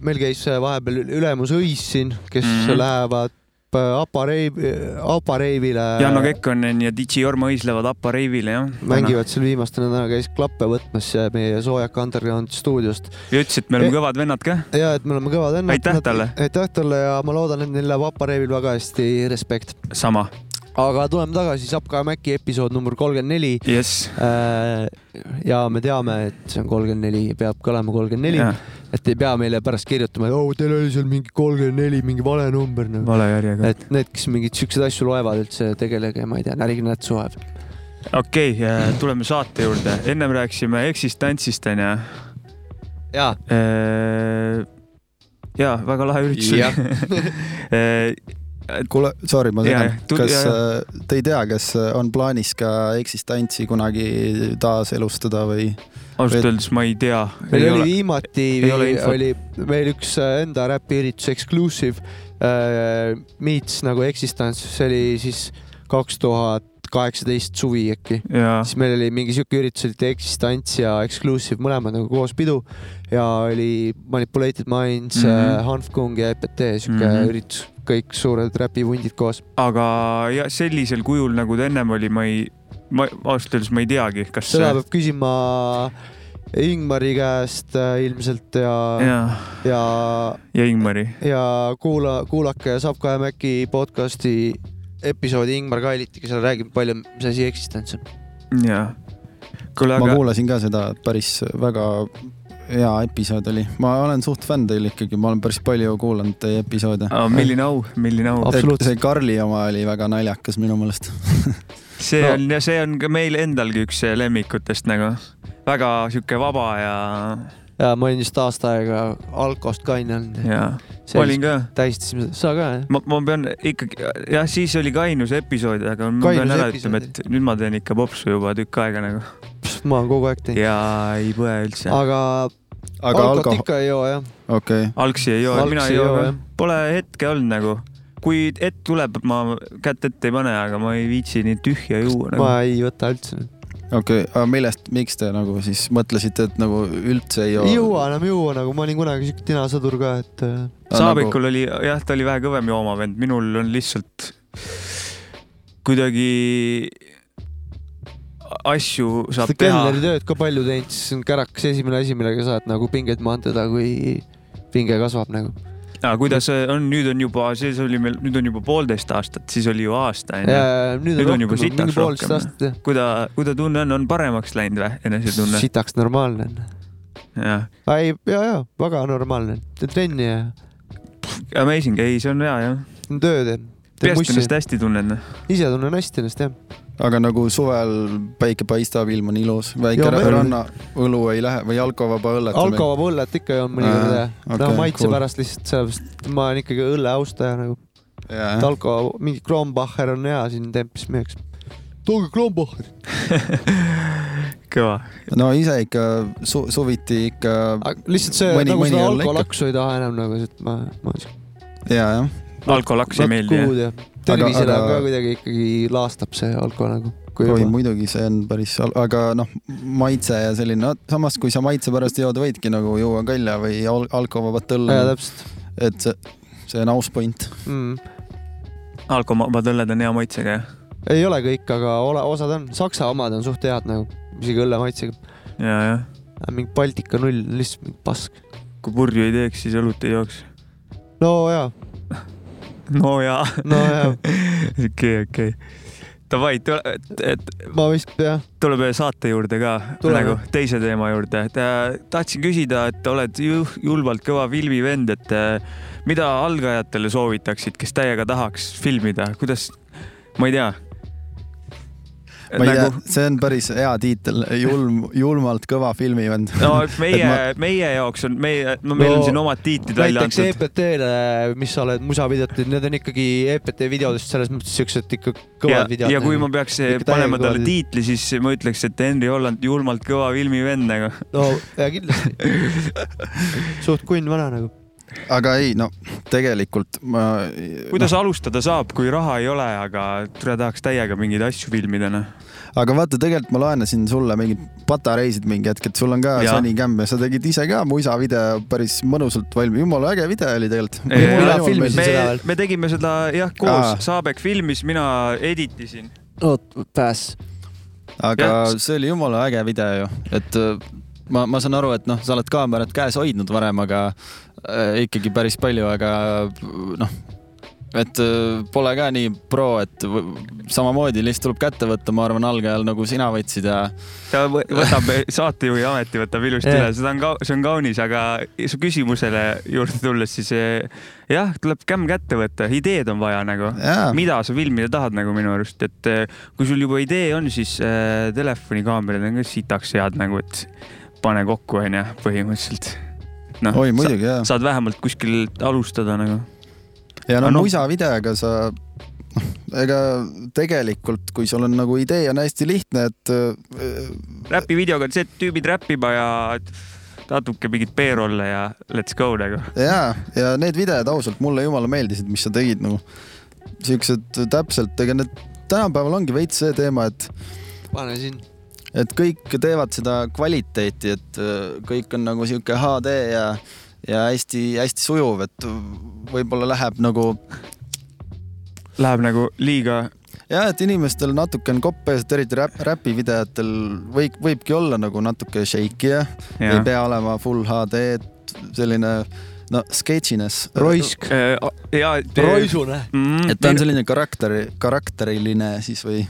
meil käis vahepeal ülemus Õis siin, kes mm. -hmm. lähevad äh, Apareivi, Apareivile. Janno Kekkonen ja DJ Jorma Õis lähevad Appa Reivile jah. mängivad seal viimastel nädalal käis klappe võtmas äh, meie Soojaka Underground stuudiost. ja ütles, et me oleme Eh, kõvad vennad ka. ja et me oleme kõvad vennad. Aitäh talle. aitäh talle ja ma loodan, et neil läheb Apareivil väga hästi, respekt. sama. Aga tuleme tagasi Sapka Mäki episood number kolmkümmend neli. jess. ja me teame, et see on kolmkümmend neli, peabki olema kolmkümmend neli et ei pea meile pärast kirjutama, et oh, teil oli seal mingi kolmkümmend neli, mingi vale number nagu.. vale järjega. et need, kes mingeid siukseid asju loevad üldse, tegelege, ma ei tea, närige nätsu ajab. okei okay,, tuleme saate juurde. ennem rääkisime eksistentsist onju. jaa. ja väga lahe üritus oli. kuule, sorry, ma segan kas jaa, äh, te ei tea, kas äh, on plaanis ka eksistentsi kunagi taaselustada või? ausalt öeldes ma ei tea. meil oli viimati ei ole, infot. oli meil üks äh, enda räpiüritus Exclusive äh, Meets nagu Existence, see oli siis kaks tuhat kaheksateist suvi äkki. Siis meil oli mingi siuke üritus, oli Existence ja Exclusive mõlemad nagu koos pidu ja oli Manipulated Minds mm. -hmm. Hanfkung ja EPT siuke mm. -hmm. üritus, kõik suured räpivundid koos. aga ja sellisel kujul nagu ta ennem oli, ma ei, ma ausalt öeldes ma ei teagi, kas seda peab küsima Ingmari käest äh, ilmselt ja, ja, ja ja Ingmari. ja kuula, kuulake Sapka ja Mäki podcast'i episoodi Ingmar Kailiti, kes seal räägib palju, mis asi eksistents on. jaa. kuule, ma aga kuulasin ka seda, päris väga hea episood oli, ma olen suht fänn teil ikkagi, ma olen päris palju kuulanud teie episoode. Aa, milline au, milline au. see Karli oma oli väga naljakas minu meelest. see on ja see on ka meil endalgi üks lemmikutest nagu, väga sihuke vaba ja, ja ma olin just aasta aega alkost kaine olnud. ja ma olin ka. tähistasime seda, sa ka jah? ma, ma pean ikkagi, jah, siis oli ka ainus episood, aga ma Kainus pean ära ütlema, et nüüd ma teen ikka popsu juba tükk aega nagu. ma olen kogu aeg teinud. ja ei põe üldse. aga, aga alkot alkohol, ikka ei joo jah. okei okay., algsi ei joo, mina ei joo ka. Pole hetke olnud nagu. kui ett tuleb, ma kätt ette ei pane, aga ma ei viitsi nii tühja juua nagu.. ma ei võta üldse. Okei okay., aga millest, miks te nagu siis mõtlesite, et nagu üldse ei joo? ei jõua enam juua nagu, ma olin kunagi siuke tinasõdur ka, et äh, Saabikul oli jah, ta oli vähe kõvem joomavend, minul on lihtsalt kuidagi asju saab teha. kelneri tööd ka palju teinud, siis on kärakas esimene asi, millega saad nagu pinget maandada, kui pinge kasvab nagu. Aga kuidas see on, nüüd on juba, see oli meil, nüüd on juba poolteist aastat, siis oli ju aasta onju. nüüd on nüüd on juba sitaks rohkem. kuida, kuida tunne on, on paremaks läinud või, enesetunne? sitaks normaalne on. ei, ja, ja väga normaalne, teen trenni ja amazing, ei, see on hea jah. ja teen peast mussi ennast. hästi tunned. ise tunnen hästi ennast jah. Aga nagu suvel päike paistab, ilm on ilus, väike Joo, meil- rannaõlu ei lähe või alkovaba õllet? alkovaba õllet ikka joon mõnikord jah. okei, no maitse cool. pärast lihtsalt sellepärast, et ma olen ikkagi õlle austaja nagu. Jaa. et alko, mingi Kronbacher on hea siin templis müüakse. tooge Kronbacher. kõva. no ise ikka su suviti ikka. lihtsalt see mõni, nagu mõni seda alkolaksu ei taha enam nagu, et ma, ma. ja, jah. Alkolaks ei meeldi jah? tervisele Aga- aga... ka kuidagi ikkagi laastab see alko nagu. oi, muidugi see on päris, aga noh, maitse ja selline no,, samas kui sa maitse pärast jood, võidki nagu juua kalja või al alkovabat õlle. Jaa, täpselt. et see, see on aus point mm.. alkovabad õlled on hea maitsega jah? ei ole kõik, aga ole, osad on, Saksa omad on suht head nagu, isegi õlle maitsega. ja, jah. mingi Baltika null, lihtsalt mingi pask. kui purju ei teeks, siis õlut ei jooks. no jaa. No jaa. No jaa. okei, okei. Davai, et, et ma vist jah. tuleme saate juurde ka nagu teise teema juurde. tahtsin küsida, et oled ju julmalt kõva filmivend, et äh, mida algajatele soovitaksid, kes täiega tahaks filmida, kuidas, ma ei tea. Ma ei nagu tea, see on päris hea tiitel, julm, julmalt kõva filmivend. no meie, meie jaoks on meie, no meil on siin omad tiitlid välja näiteks antud. EPT-le, mis sa oled musavideot need on ikkagi EPT videodest selles mõttes siuksed ikka ja kõvad, videod. ja kui ma peaks panema talle tiitli, siis ma ütleks, et Henry Holland julmalt kõva filmivend nagu. no ja kindlasti. suht kunn vana nagu. Aga ei no tegelikult ma. kuidas alustada saab, kui raha ei ole, aga tule tahaks täiega mingeid asju filmida, noh. aga vaata, tegelikult ma laenasin sulle mingid patareisid mingi hetk, et sul on ka Jaa. Sony Cam ja sa tegid ise ka muisa video päris mõnusalt valmis, jumala äge video oli tegelikult. me, me tegime seda jah koos Aa., Saabek filmis, mina editisin. oot, pääs. aga Jah. see oli jumala äge video ju, et äh, ma, ma saan aru, et noh, sa oled kaamerat käes hoidnud varem, aga ikkagi päris palju, aga noh, et äh, pole ka nii pro, et samamoodi lihtsalt tuleb kätte võtta, ma arvan, algajal nagu sina võtsid ja ta võ- võtab saatejuhi ameti võtab ilusti üle, seda on ka, see on kaunis, aga su küsimusele juurde tulles, siis eh, jah, tuleb kämm kätte võtta, ideed on vaja nagu. Mida sa filmida tahad nagu minu arust, et eh, kui sul juba idee on, siis äh, telefonikaamerad on ka sitaks head nagu, et pane kokku, onju, põhimõtteliselt. Noh Oi, muidugi, jaa. saad vähemalt kuskil alustada nagu. ja no, no muisa videoga sa, noh, ega tegelikult, kui sul on nagu idee on hästi lihtne, et äh, räpi videoga on see, et tüübid räppiba ja natuke mingit B-rolle ja let's go nagu. ja, ja need videod ausalt mulle jumala meeldisid, mis sa tegid nagu siuksed täpselt, ega need tänapäeval ongi veits see teema, et pane siin. Et kõik teevad seda kvaliteeti, et äh, kõik on nagu sihuke HD ja, ja hästi-hästi sujuv, et võib-olla läheb nagu Läheb nagu liiga ja et inimestel natuke on kopp ees, et eriti räp, räpivideotel võib, võibki olla nagu natuke shaky ja, Jaa. ei pea olema full HD, et selline no sketšines. Roisk. ja. Roisune. mm,. et ta on selline karakteri, karakteriline siis või?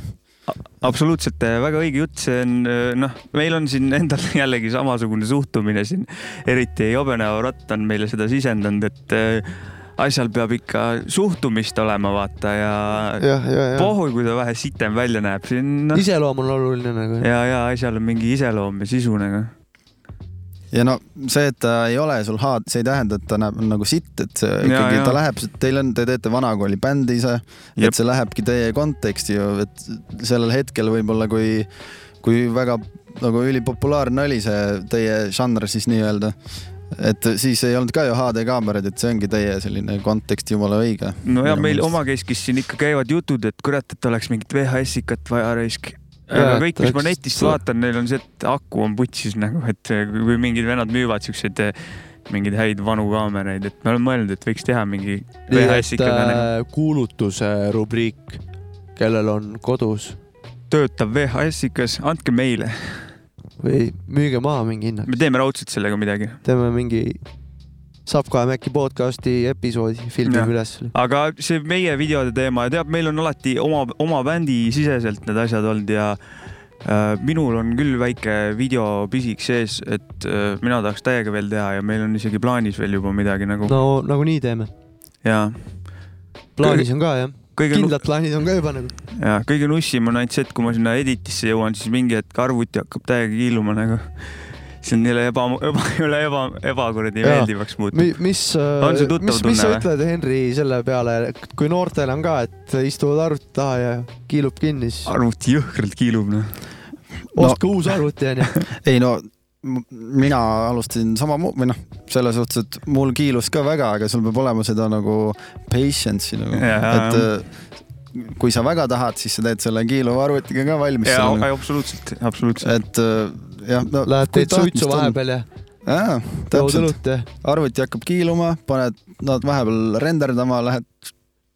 Absoluutselt äh, väga õige jutt, see on äh, noh, meil on siin endal jällegi samasugune suhtumine siin, eriti Jobeneva Rott on meile seda sisendanud, et äh, asjal peab ikka suhtumist olema, vaata ja, Jah, ja, ja. pohhu, kui ta vähe sitem välja näeb, see on noh, iseloom on oluline nagu. ja, ja asjal on mingi iseloom ja sisu nagu. Ja no see, et ta ei ole sul haad, see ei tähenda, et ta näeb nagu sitt, et see Ja, ikkagi ja. ta läheb, teil on, te teete vanakooli bändi ise, et see lähebki teie konteksti ju, et sellel hetkel võib-olla, kui, kui väga nagu ülipopulaarne oli see teie žanr siis nii-öelda, et siis ei olnud ka ju HD kaameraid, et see ongi teie selline kontekst jumala õige. no ja meil omakeskis siin ikka käivad jutud, et kurat, et oleks mingit VHS-ikat vaja raisk. Aga kõik, mis ma netist vaatan, neil on see, et aku on putsis nagu, et kui mingid vennad müüvad siukseid mingeid häid vanu kaameraid, et me oleme mõelnud, et võiks teha mingi VHS-ikaga nagu äh, kuulutuse rubriik, kellel on kodus töötav VHS-ikas, andke meile. või müüge maha mingi hinnaga. me teeme raudselt sellega midagi. teeme mingi Saab kahe Maci podcasti episoodi, filmime üles. aga see meie videode teema ja tead, meil on alati oma, oma bändi siseselt need asjad olnud ja äh, minul on küll väike videopisik sees, et äh, mina tahaks täiega veel teha ja meil on isegi plaanis veel juba midagi nagu no nagunii teeme. ja plaanis on ka jah. Kõige kindlad plaanid on ka juba nagu. ja kõige nussim on ainult see, et kui ma sinna editisse jõuan, siis mingi hetk arvuti hakkab täiega kiiluma nagu. See on jälle eba, eba, jälle eba, ebakuradi meeldivaks muutunud. mis, see tuttav mis, mis sa ütled, Henri, selle peale, kui noortel on ka, et istuvad arvuti taha ja kiilub kinni, siis arvuti jõhkralt kiilub noh. ostke uus arvuti onju. ei no mina alustasin sama või noh, selles suhtes, et mul kiilus ka väga, aga sul peab olema seda nagu patience'i nagu, Jaa. et äh, kui sa väga tahad, siis sa teed selle kiiluva arvutiga ka valmis. jaa, absoluutselt, absoluutselt. et äh, jah no,. Lähed teed suitsu vahepeal ja jaa, täpselt. arvuti hakkab kiiluma, paned nad vahepeal renderdama, lähed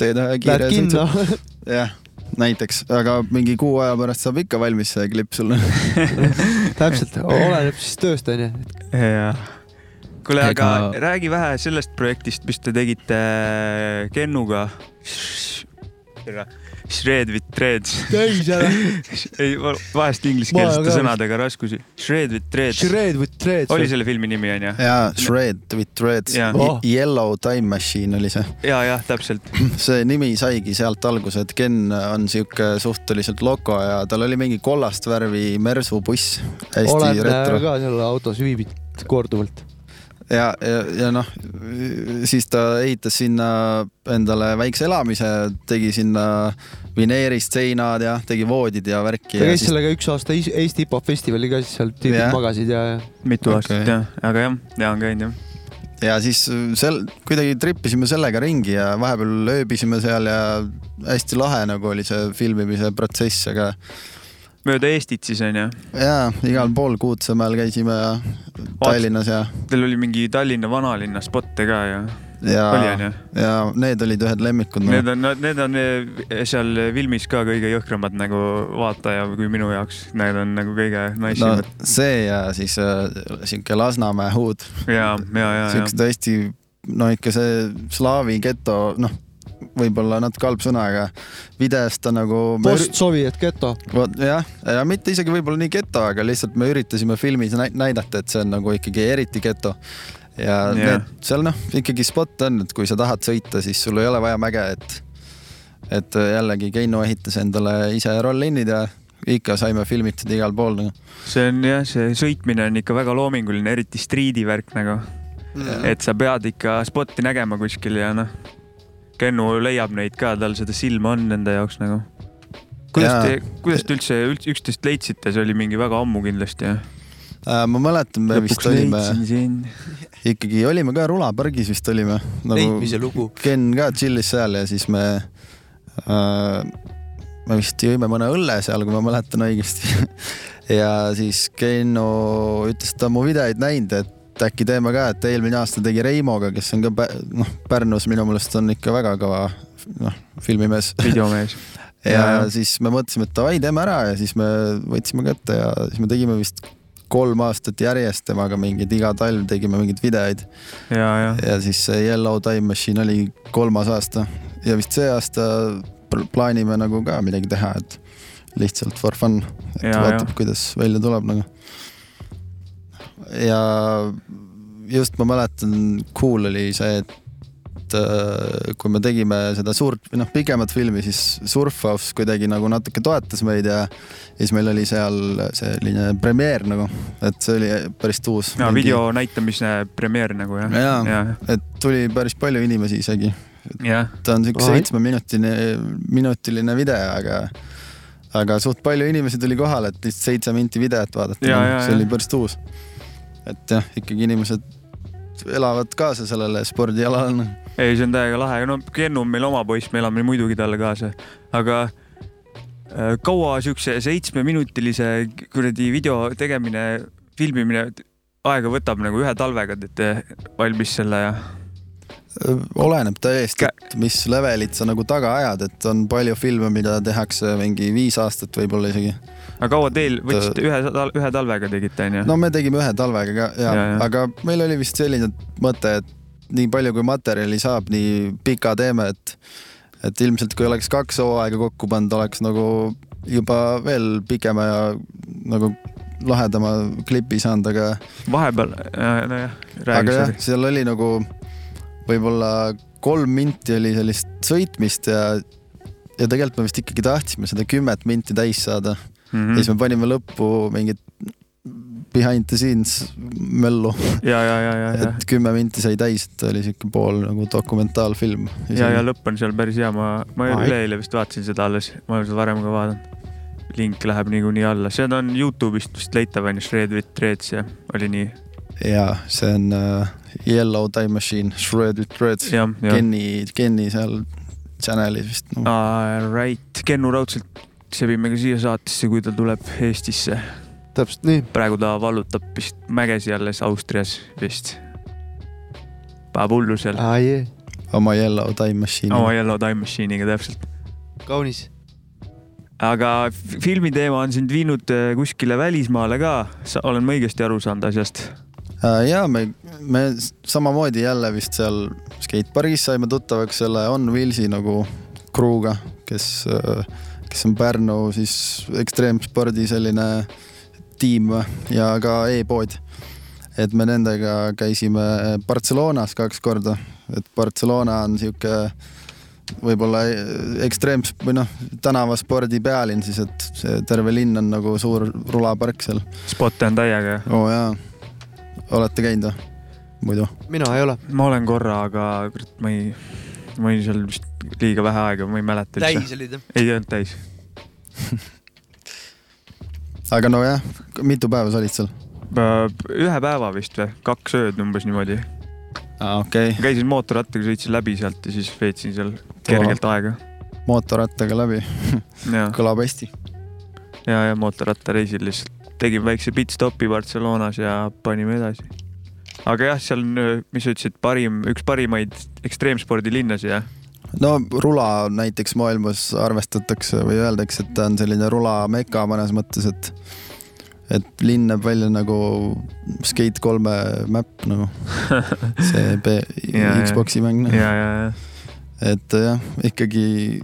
teed ühe kiire kinno. jah, näiteks, aga mingi kuu aja pärast saab ikka valmis see klipp sul. täpselt, oleneb siis tööst onju. jah. kuule, aga räägi vähe sellest projektist, mis te tegite Kennuga. Shred with threads. Täis ära. ei, vahest ingliskeelsete sõnadega raskusi. Shred with threads. Shred with threads. oli selle filmi nimi onju? jaa, Shred with Threads Jaa. Oh., Yellow Time Machine oli see. ja, jah, täpselt. see nimi saigi sealt alguse, et Ken on sihuke suhteliselt loko ja tal oli mingi kollast värvi Mersu buss, hästi olen äh, retro. ka seal autos viibinud korduvalt. ja, ja, ja noh, siis ta ehitas sinna endale väikse elamise, tegi sinna vineerist seinad ja tegi voodid ja värki. ta käis sellega üks aasta Eesti hip-hop festivalil ka, siis seal tüübid Jah. magasid ja, ja mitu Okei. aastat jah, aga jah, ja on käinud jah. ja siis sel, kuidagi trippisime sellega ringi ja vahepeal ööbisime seal ja hästi lahe nagu oli see filmimise protsess, aga mööda Eestit siis onju. jaa, igal pool Kuutsemäel käisime ja Tallinnas ja, Teil oli mingi Tallinna vanalinna spotte ka ju. ja ju?, ja need olid ühed lemmikud Need no.. on, need on eh, seal filmis ka kõige jõhkramad nagu vaataja kui minu jaoks, need on nagu kõige no nice'imad see ja siis äh, sihuke Lasnamäe huud, ja, ja, ja, ja siuksed hästi, no ikka see slaavi geto, noh, võib-olla natuke halb sõna, aga videost ta nagu. Post-Soviet geto. vot jah, ja mitte isegi võib-olla nii geto, aga lihtsalt me üritasime filmis näi- näidata, et see on nagu ikkagi eriti geto. ja yeah. need seal noh, ikkagi spot on, et kui sa tahad sõita, siis sul ei ole vaja mäge, et, et jällegi Keino ehitas endale ise roll-in'id ja ikka saime filmitud igal pool nagu. see on jah, see sõitmine on ikka väga loominguline, eriti striidi värk nagu. et sa pead ikka spotti nägema kuskil ja noh, Kennu leiab neid ka, tal seda silma on nende jaoks nagu. kuidas te, kuidas te üldse üldse üksteist leidsite, see oli mingi väga ammu kindlasti jah? Äh, ma mäletan, me vist olime, ikkagi olime ka rulapargis vist olime nagu leidmise lugu. Ken ka chill'is seal ja siis me äh,, me vist jõime mõne õlle seal, kui ma mäletan õigesti. ja siis Kenno ütles, et ta on mu videoid näinud, et äkki teeme ka, et eelmine aasta tegi Reimoga, kes on ka noh, Pärnus minu meelest on ikka väga kõva noh, filmimees. videomees. ja Jaa. siis me mõtlesime, et davai, teeme ära ja siis me võtsime kätte ja siis me tegime vist kolm aastat järjest temaga mingeid, iga talv tegime mingeid videoid ja, ja, ja siis see Yellow Time Machine oli kolmas aasta ja vist see aasta pl- plaanime nagu ka midagi teha, et lihtsalt for fun, et Ja, vaatab ja., kuidas välja tuleb nagu. Ja just ma mäletan, cool oli see, et äh, kui me tegime seda suurt või noh, pikemat filmi, siis Surfhouse kuidagi nagu natuke toetas meid ja ja siis meil oli seal selline premeer nagu, et see oli päris uus. ja video näitamise premeer nagu jah. Jaa. ja, et tuli päris palju inimesi isegi, ta on siuke seitsmeminutine, minutiline video, aga aga suht palju inimesi tuli kohale, et lihtsalt seitse minti videot vaadata Ja, ja,, see ja. oli päris uus. Et jah, ikkagi inimesed elavad kaasa sellele spordialale. noh. ei, see on täiega lahe, no Kennu on meil oma poiss, me elame muidugi talle kaasa, aga äh, kaua siukse seitsmeminutilise kuradi video tegemine, filmimine aega võtab nagu ühe talvega teete valmis selle ja oleneb täiesti, et mis levelit sa nagu taga ajad, et on palju filme, mida tehakse mingi viis aastat võib-olla isegi. aga kaua teil võtsite ühe, ühe talvega tegite onju? no me tegime ühe talvega ka ja, Ja, ja, aga meil oli vist selline mõte, et nii palju kui materjali saab, nii pika teeme, et et ilmselt kui oleks kaks hooaega kokku pannud, oleks nagu juba veel pikema ja nagu lahedama klipi saanud, aga vahepeal, nojah, räägi aga jah seal oli nagu võib-olla kolm minti oli sellist sõitmist ja ja tegelikult me vist ikkagi tahtsime seda kümmet minti täis saada Mhm. ja siis me panime lõppu mingit behind the scenes möllu, ja, ja, ja, ja, ja, et kümme minti sai täis, et oli siuke pool nagu dokumentaalfilm. ja, ja lõpp on seal päris hea, ma, ma üleeile vist vaatasin seda alles, ma olen seda varem ka vaadanud. link läheb niikuinii alla, see on Youtube'ist vist leitav on ju, Shred with Threads ja oli nii. ja see on uh, Yellow Time Machine, Shred with Threads, jah, jah. Kenny, Kenny seal channel'is vist no.. Right, Kennu raudselt sebime ka siia saatesse, kui ta tuleb Eestisse. täpselt nii. praegu ta vallutab vist mägesi alles Austrias vist. paneb hullu seal, aa jee, oma Yellow Time Machine'i oma Yellow Time Machine'iga täpselt. kaunis. aga f- filmiteema on sind viinud äh, kuskile välismaale ka, olen ma õigesti aru saanud asjast? uh,. ja me, me samamoodi jälle vist seal skatepargis saime tuttavaks selle On Wheels'i nagu crew'ga, kes uh,, kes on Pärnu siis ekstreemspordi selline tiim ja ka e-pood. et me nendega käisime Barcelonas kaks korda, et Barcelona on sihuke võib-olla ekstreem või noh, tänavaspordi pealinn siis, et see terve linn on nagu suur rulapark seal. Spotte on täiega. oo oh, jaa, olete käinud või? muidu? mina ei ole. ma olen korra, aga kurat, ma ei, ma olin seal vist liiga vähe aega, ma ei mäleta üldse. täis olid jah? ei olnud täis. aga nojah, mitu päeva sa olid seal? ühe päeva vist või, kaks ööd umbes niimoodi. aa, okei okay., käisin mootorrattaga, sõitsin läbi sealt ja siis veetsin seal kergelt aega. mootorrattaga läbi, ja, kõlab hästi. ja, ja mootorrattareisil lihtsalt tegin väikse pitstopi Barcelonas ja panime edasi. aga jah, seal on, mis sa ütlesid, parim, üks parimaid ekstreemspordilinnasid jah? no rula näiteks maailmas arvestatakse või öeldakse, et ta on selline rula meka mõnes mõttes, et et linn näeb välja nagu Skate kolme map nagu see B. Xbox'i mäng nagu. et jah, ikkagi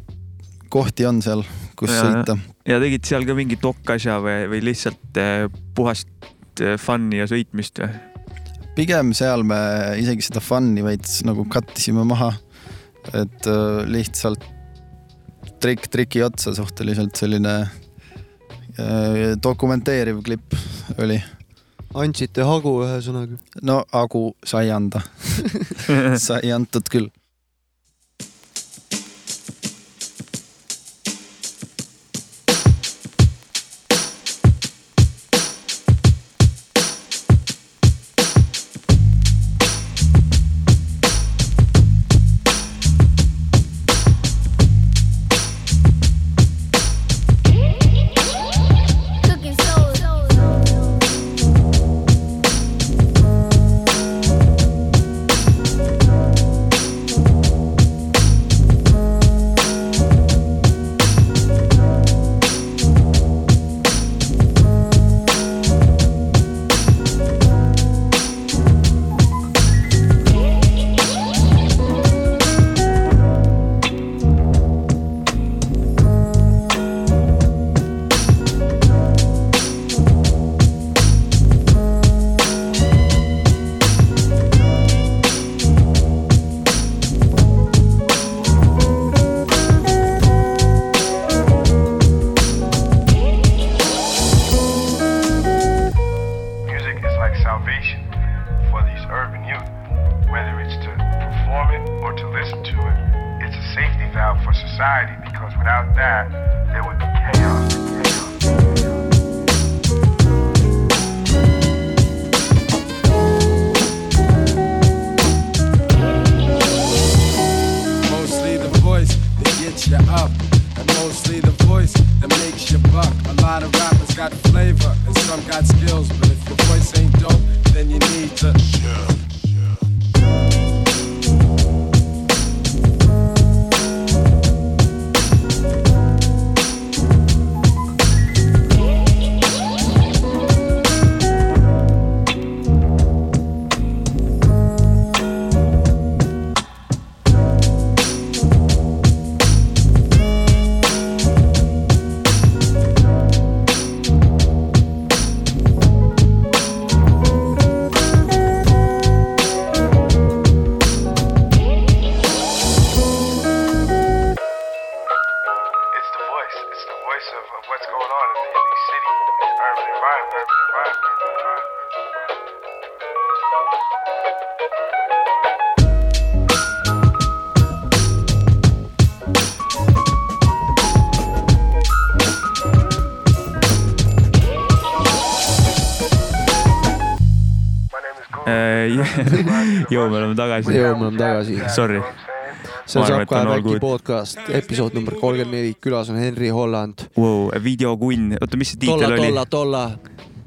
kohti on seal, kus Ja, sõita. ja tegid seal ka mingi dokk-asja või, või lihtsalt eh, puhast eh, fun'i ja sõitmist või? pigem seal me isegi seda fun'i veits nagu cut isime maha. et äh, lihtsalt trikk triki otsa suhteliselt selline äh, dokumenteeriv klipp oli. andsite hagu ühesõnaga. no Agu sai anda sai antud küll. Society because without that, there would be jõu, me oleme tagasi. jõu, me oleme tagasi. Sorry. see on Saab kahe good. podcast, episood number kolmkümmend neli, külas on Henri Holland. wow,. videokunn, oota, mis see tolla, tiitel oli tolla,? tolla.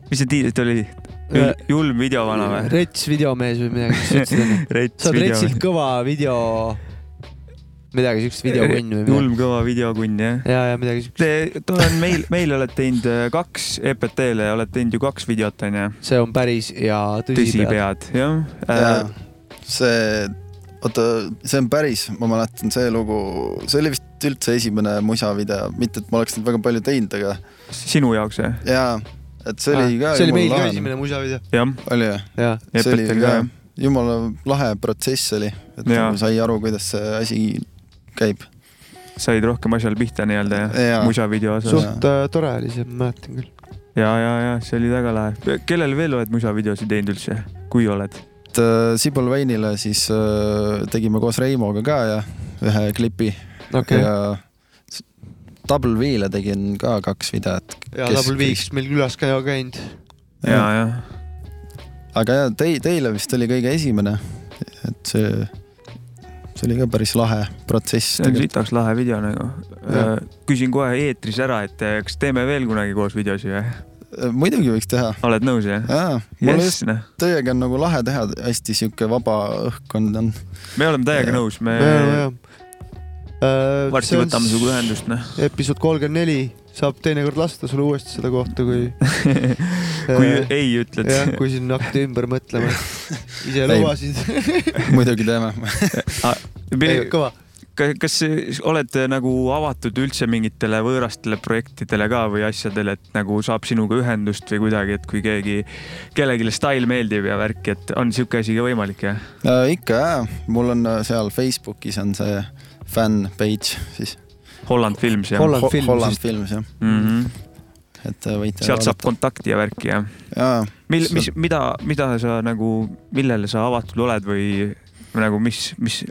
mis see tiitel oli? Äh, julm videovana või? Rets videomees või midagi, mis sa ütlesid enne? Sa oled Retsilt video. kõva video, midagi siukest, videokunn või midagi. julm kõva videokunn jah. ja, ja midagi siukest. Te, too on meil, meil olete teinud äh, kaks EPT-le ja olete teinud ju kaks videot onju. see on päris ja tõsi, tõsi pead. pead, jah ja äh,. see, oota, see on päris, ma mäletan, see lugu, see oli vist üldse esimene musavideo, mitte et ma oleks neid väga palju teinud, aga sinu jaoks jah? jaa, et see oli ka. Ah, see oli meil ka esimene musavideo. jah, oli või? jah, see oli ka ka., jumala lahe protsess oli, et nagu sai aru, kuidas see asi käib. said rohkem asjal pihta nii-öelda jah Jaa.? musavideo osas. suht äh, tore oli see, ma mäletan küll. ja, ja, ja see oli väga lahe. kellele veel oled musavideosid teinud üldse, kui oled? Et äh, Sibul Veinile siis äh, tegime koos Reimoga ka ja ühe klipi okay., ja Double V-le tegin ka kaks videot. ja Double Viiks meil külas ka ju käinud. ja, ja aga ja tei-, teile vist oli kõige esimene et see, see oli ka päris lahe protsess see on sitaks lahe video nagu. küsin kohe eetris ära, et eh, kas teeme veel kunagi koos videosi või? Muidugi võiks teha. oled nõus jah? jaa, mul Jess, just noh, teiega on nagu lahe teha, hästi sihuke vaba õhkkond on. me oleme täiega nõus, me jah. varsti võtame sinuga ühendust, noh. episood kolmkümmend neli saab teinekord lasta sulle uuesti seda kohta, kui. kui ei ütled. jah, kui siin hakati ümber mõtlema. ise lubasid. muidugi teeme. kõva. kas, oled nagu avatud üldse mingitele võõrastele projektidele ka või asjadele, et nagu saab sinuga ühendust või kuidagi, et kui keegi, kellelegi stail meeldib ja värki, et on sihuke asi ka võimalik jah? Äh, ikka jaa, mul on äh, seal Facebookis on see fänn page siis. Holland Films jah? Holland Films Holland. Films jah, mm. -hmm. et äh, võite. sealt saab. kontakti ja värki jah? jaa, mil, mis, mida, mida sa nagu, millele sa avatud oled või nagu mis, mis,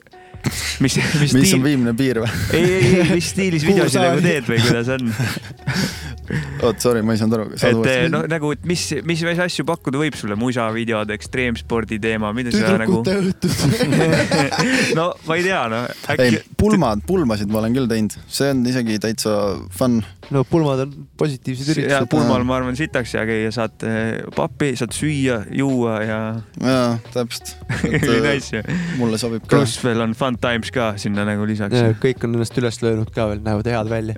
mis, mis mis on viimne piir või? ei, ei, ei, mis stiilis videosid nagu teed või kuidas on? oot, sorry, ma ei saanud aru. et eh, noh, nagu, et mis, mis, mis asju pakkuda võib sulle, musavideod, ekstreemspordi teema, mida sa nagu, tüdrukute õhtud. no ma ei tea, noh ei äkki,, pulmad, pulmasid ma olen küll teinud, see on isegi täitsa fun. no pulmad on positiivsed ja üritused. pulmal ma arvan sitaks hea käia, saad eh, pappi, saad süüa, juua ja jaa, täpselt. ju. mulle sobib ka. pluss veel on fun times ka sinna nagu lisaks. kõik on ennast üles löönud ka veel, näevad head välja.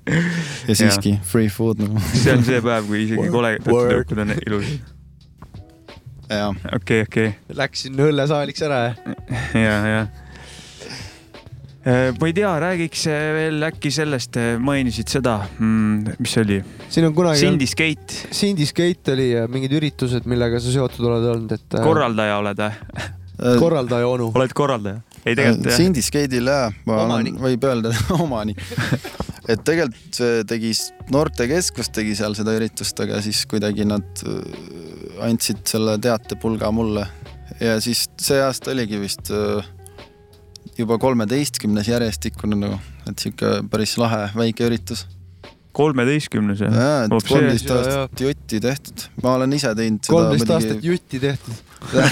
ja siiski free food nagu. see on see päev, kui isegi koledad on ilusad. okei, okei, Läksin õllesaaliks ära ja. ja, ja. ma ei tea, räägiks eh, veel äkki sellest, mainisid seda, mis see oli, siin on kunagi. Cindy Skate, Cindy Skate oli ja mingid üritused, millega sa seotud oled olnud, et. korraldaja oled või? korraldaja onu. oled korraldaja? Ei tegelikult jah. Cindy Skate'il jaa, ma olen võib öelda omanik. et tegelikult see tegi, noortekeskus tegi seal seda üritust, aga siis kuidagi nad äh, andsid selle teatepulga mulle ja siis see aasta oligi vist äh, juba kolmeteistkümnes järjestikune nagu, et sihuke päris lahe väike üritus. kolmeteistkümnes jah? jaa, et kolmteist aastat jutti tehtud, ma olen ise teinud seda kolmteist aastat jutti tehtud.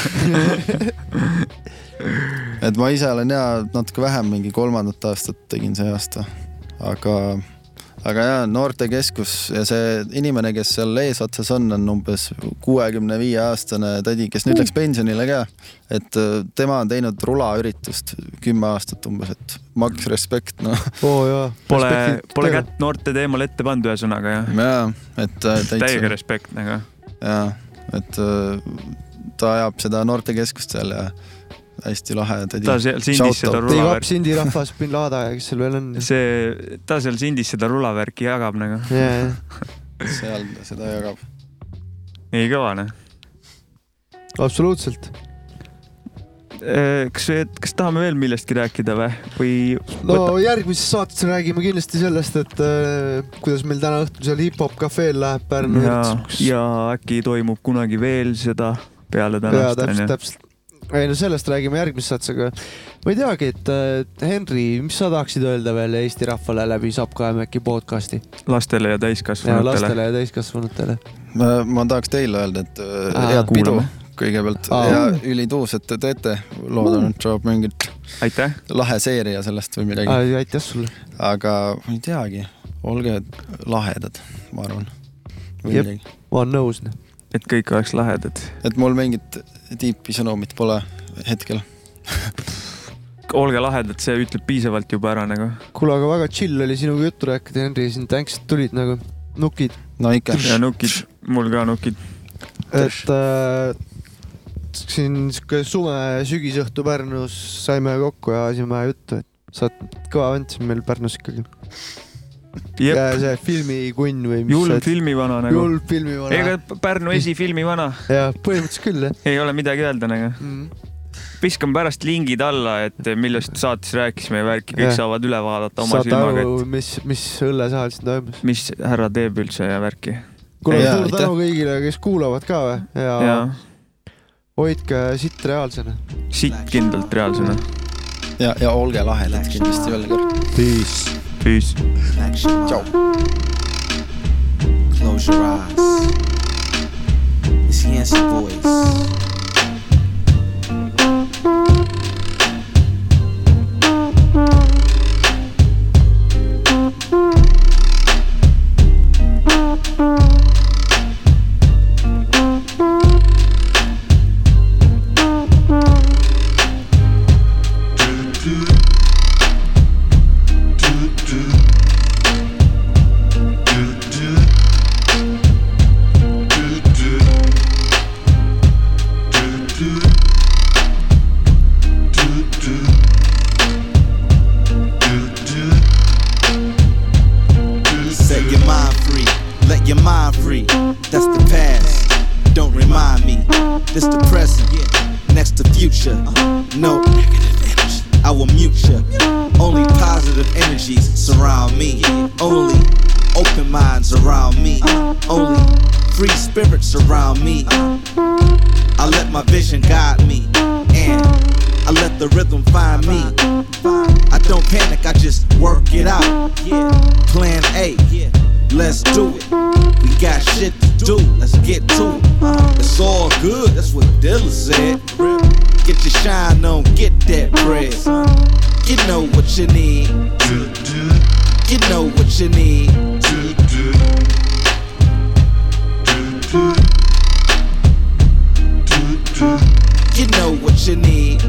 et ma ise olen ja natuke vähem, mingi kolmandat aastat tegin see aasta, aga, aga jaa, noortekeskus ja see inimene, kes seal eesotsas on, on umbes kuuekümne viie aastane tädi, kes nüüd läks pensionile ka. et äh, tema on teinud rulaüritust kümme aastat umbes, et maks respekt, noh. jaa. Pole, pole kätt noorte teemal ette pannud, ühesõnaga jah. jaa, et äh, täiega täitsa, respekt nagu. jaa, et äh, ta ajab seda noortekeskust seal ja hästi lahe tädi. ta seal sindis seda rulavärki, Cindy rahvas, bin Laada ja kes seal veel on. see, ta seal sindis seda rulavärki jagab nagu. jaa, seal ta seda jagab. nii kõva noh. absoluutselt. kas, kas tahame veel millestki rääkida või, või no järgmises saates räägime kindlasti sellest, et äh, kuidas meil täna õhtul seal hip-hop kafeel läheb Pärnu ja ürituseks., ja äkki toimub kunagi veel seda peale tänast täpselt, onju. täpselt. Ei no sellest räägime järgmises saates, aga ma ei teagi, et äh, Henri, mis sa tahaksid öelda veel Eesti rahvale läbi Saab Kaemäki podcast'i lastele ja ja täiskasvanutele. lastele ja täiskasvanutele? ma, ma tahaks teile öelda, et äh, Aa, head pidu kõigepealt Aa. ja ülituus, et te teete. loodan, et saab mingit aitäh, lahe seeria sellest või midagi, aitäh sulle. aga ma ei teagi, olge lahedad, ma arvan. ma olen nõus. et kõik oleks lahedad. et mul mingit tiipi sõnumit pole hetkel. olge lahedad, see ütleb piisavalt juba ära nagu. kuule, aga väga chill oli sinuga juttu rääkida, Henri, siin thanks, et tulid nagu nukid, no ikka, ja nukid, mul ka nukid. et äh, siin sihuke sume sügisõhtu Pärnus saime kokku ja ajasime juttu, et sa oled kõva vend siin meil Pärnus ikkagi. jep, see filmikunn või mis julm filmivana nagu. julm filmivana. ega Pärnu esifilmivana, jah, põhimõtteliselt küll jah ei ole midagi öelda nagu. mm.. viskan pärast lingid alla, et millest saates rääkisime ja värki, kõik Jah. saavad üle vaadata oma saate silmaga, aru, mis, mis õllesahal siin toimus. et mis härra teeb üldse ja värki. kuule, suur tänu kõigile, kes kuulavad ka või ja, ja ja. hoidke sitt reaalsena. sitt kindlalt reaalsena. ja, ja olge lahedad kindlasti veel kord. Peace. Peace. tšau. Close your eyes. It's. Me. I don't panic, I just work it out. Plan A, let's do it. We got shit to do, let's get to it. It's all good, that's what Dilla said. Get your shine on, get that bread. You know what you need. You know what you need. You know what you need.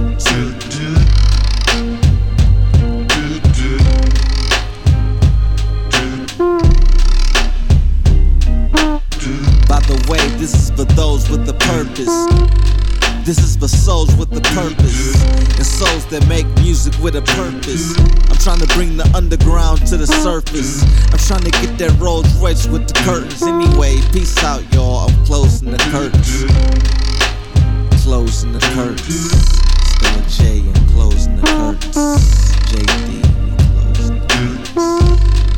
way. This is for those with a purpose. This is for souls with a purpose and souls that make music with a purpose. I'm trying to bring the underground to the surface. I'm trying to get that Rolls Royce with the curtains. Anyway, peace out, y'all. I'm closing the curtains. Closing the curtains. Stella J and closing the curtains. JD closing the curtains.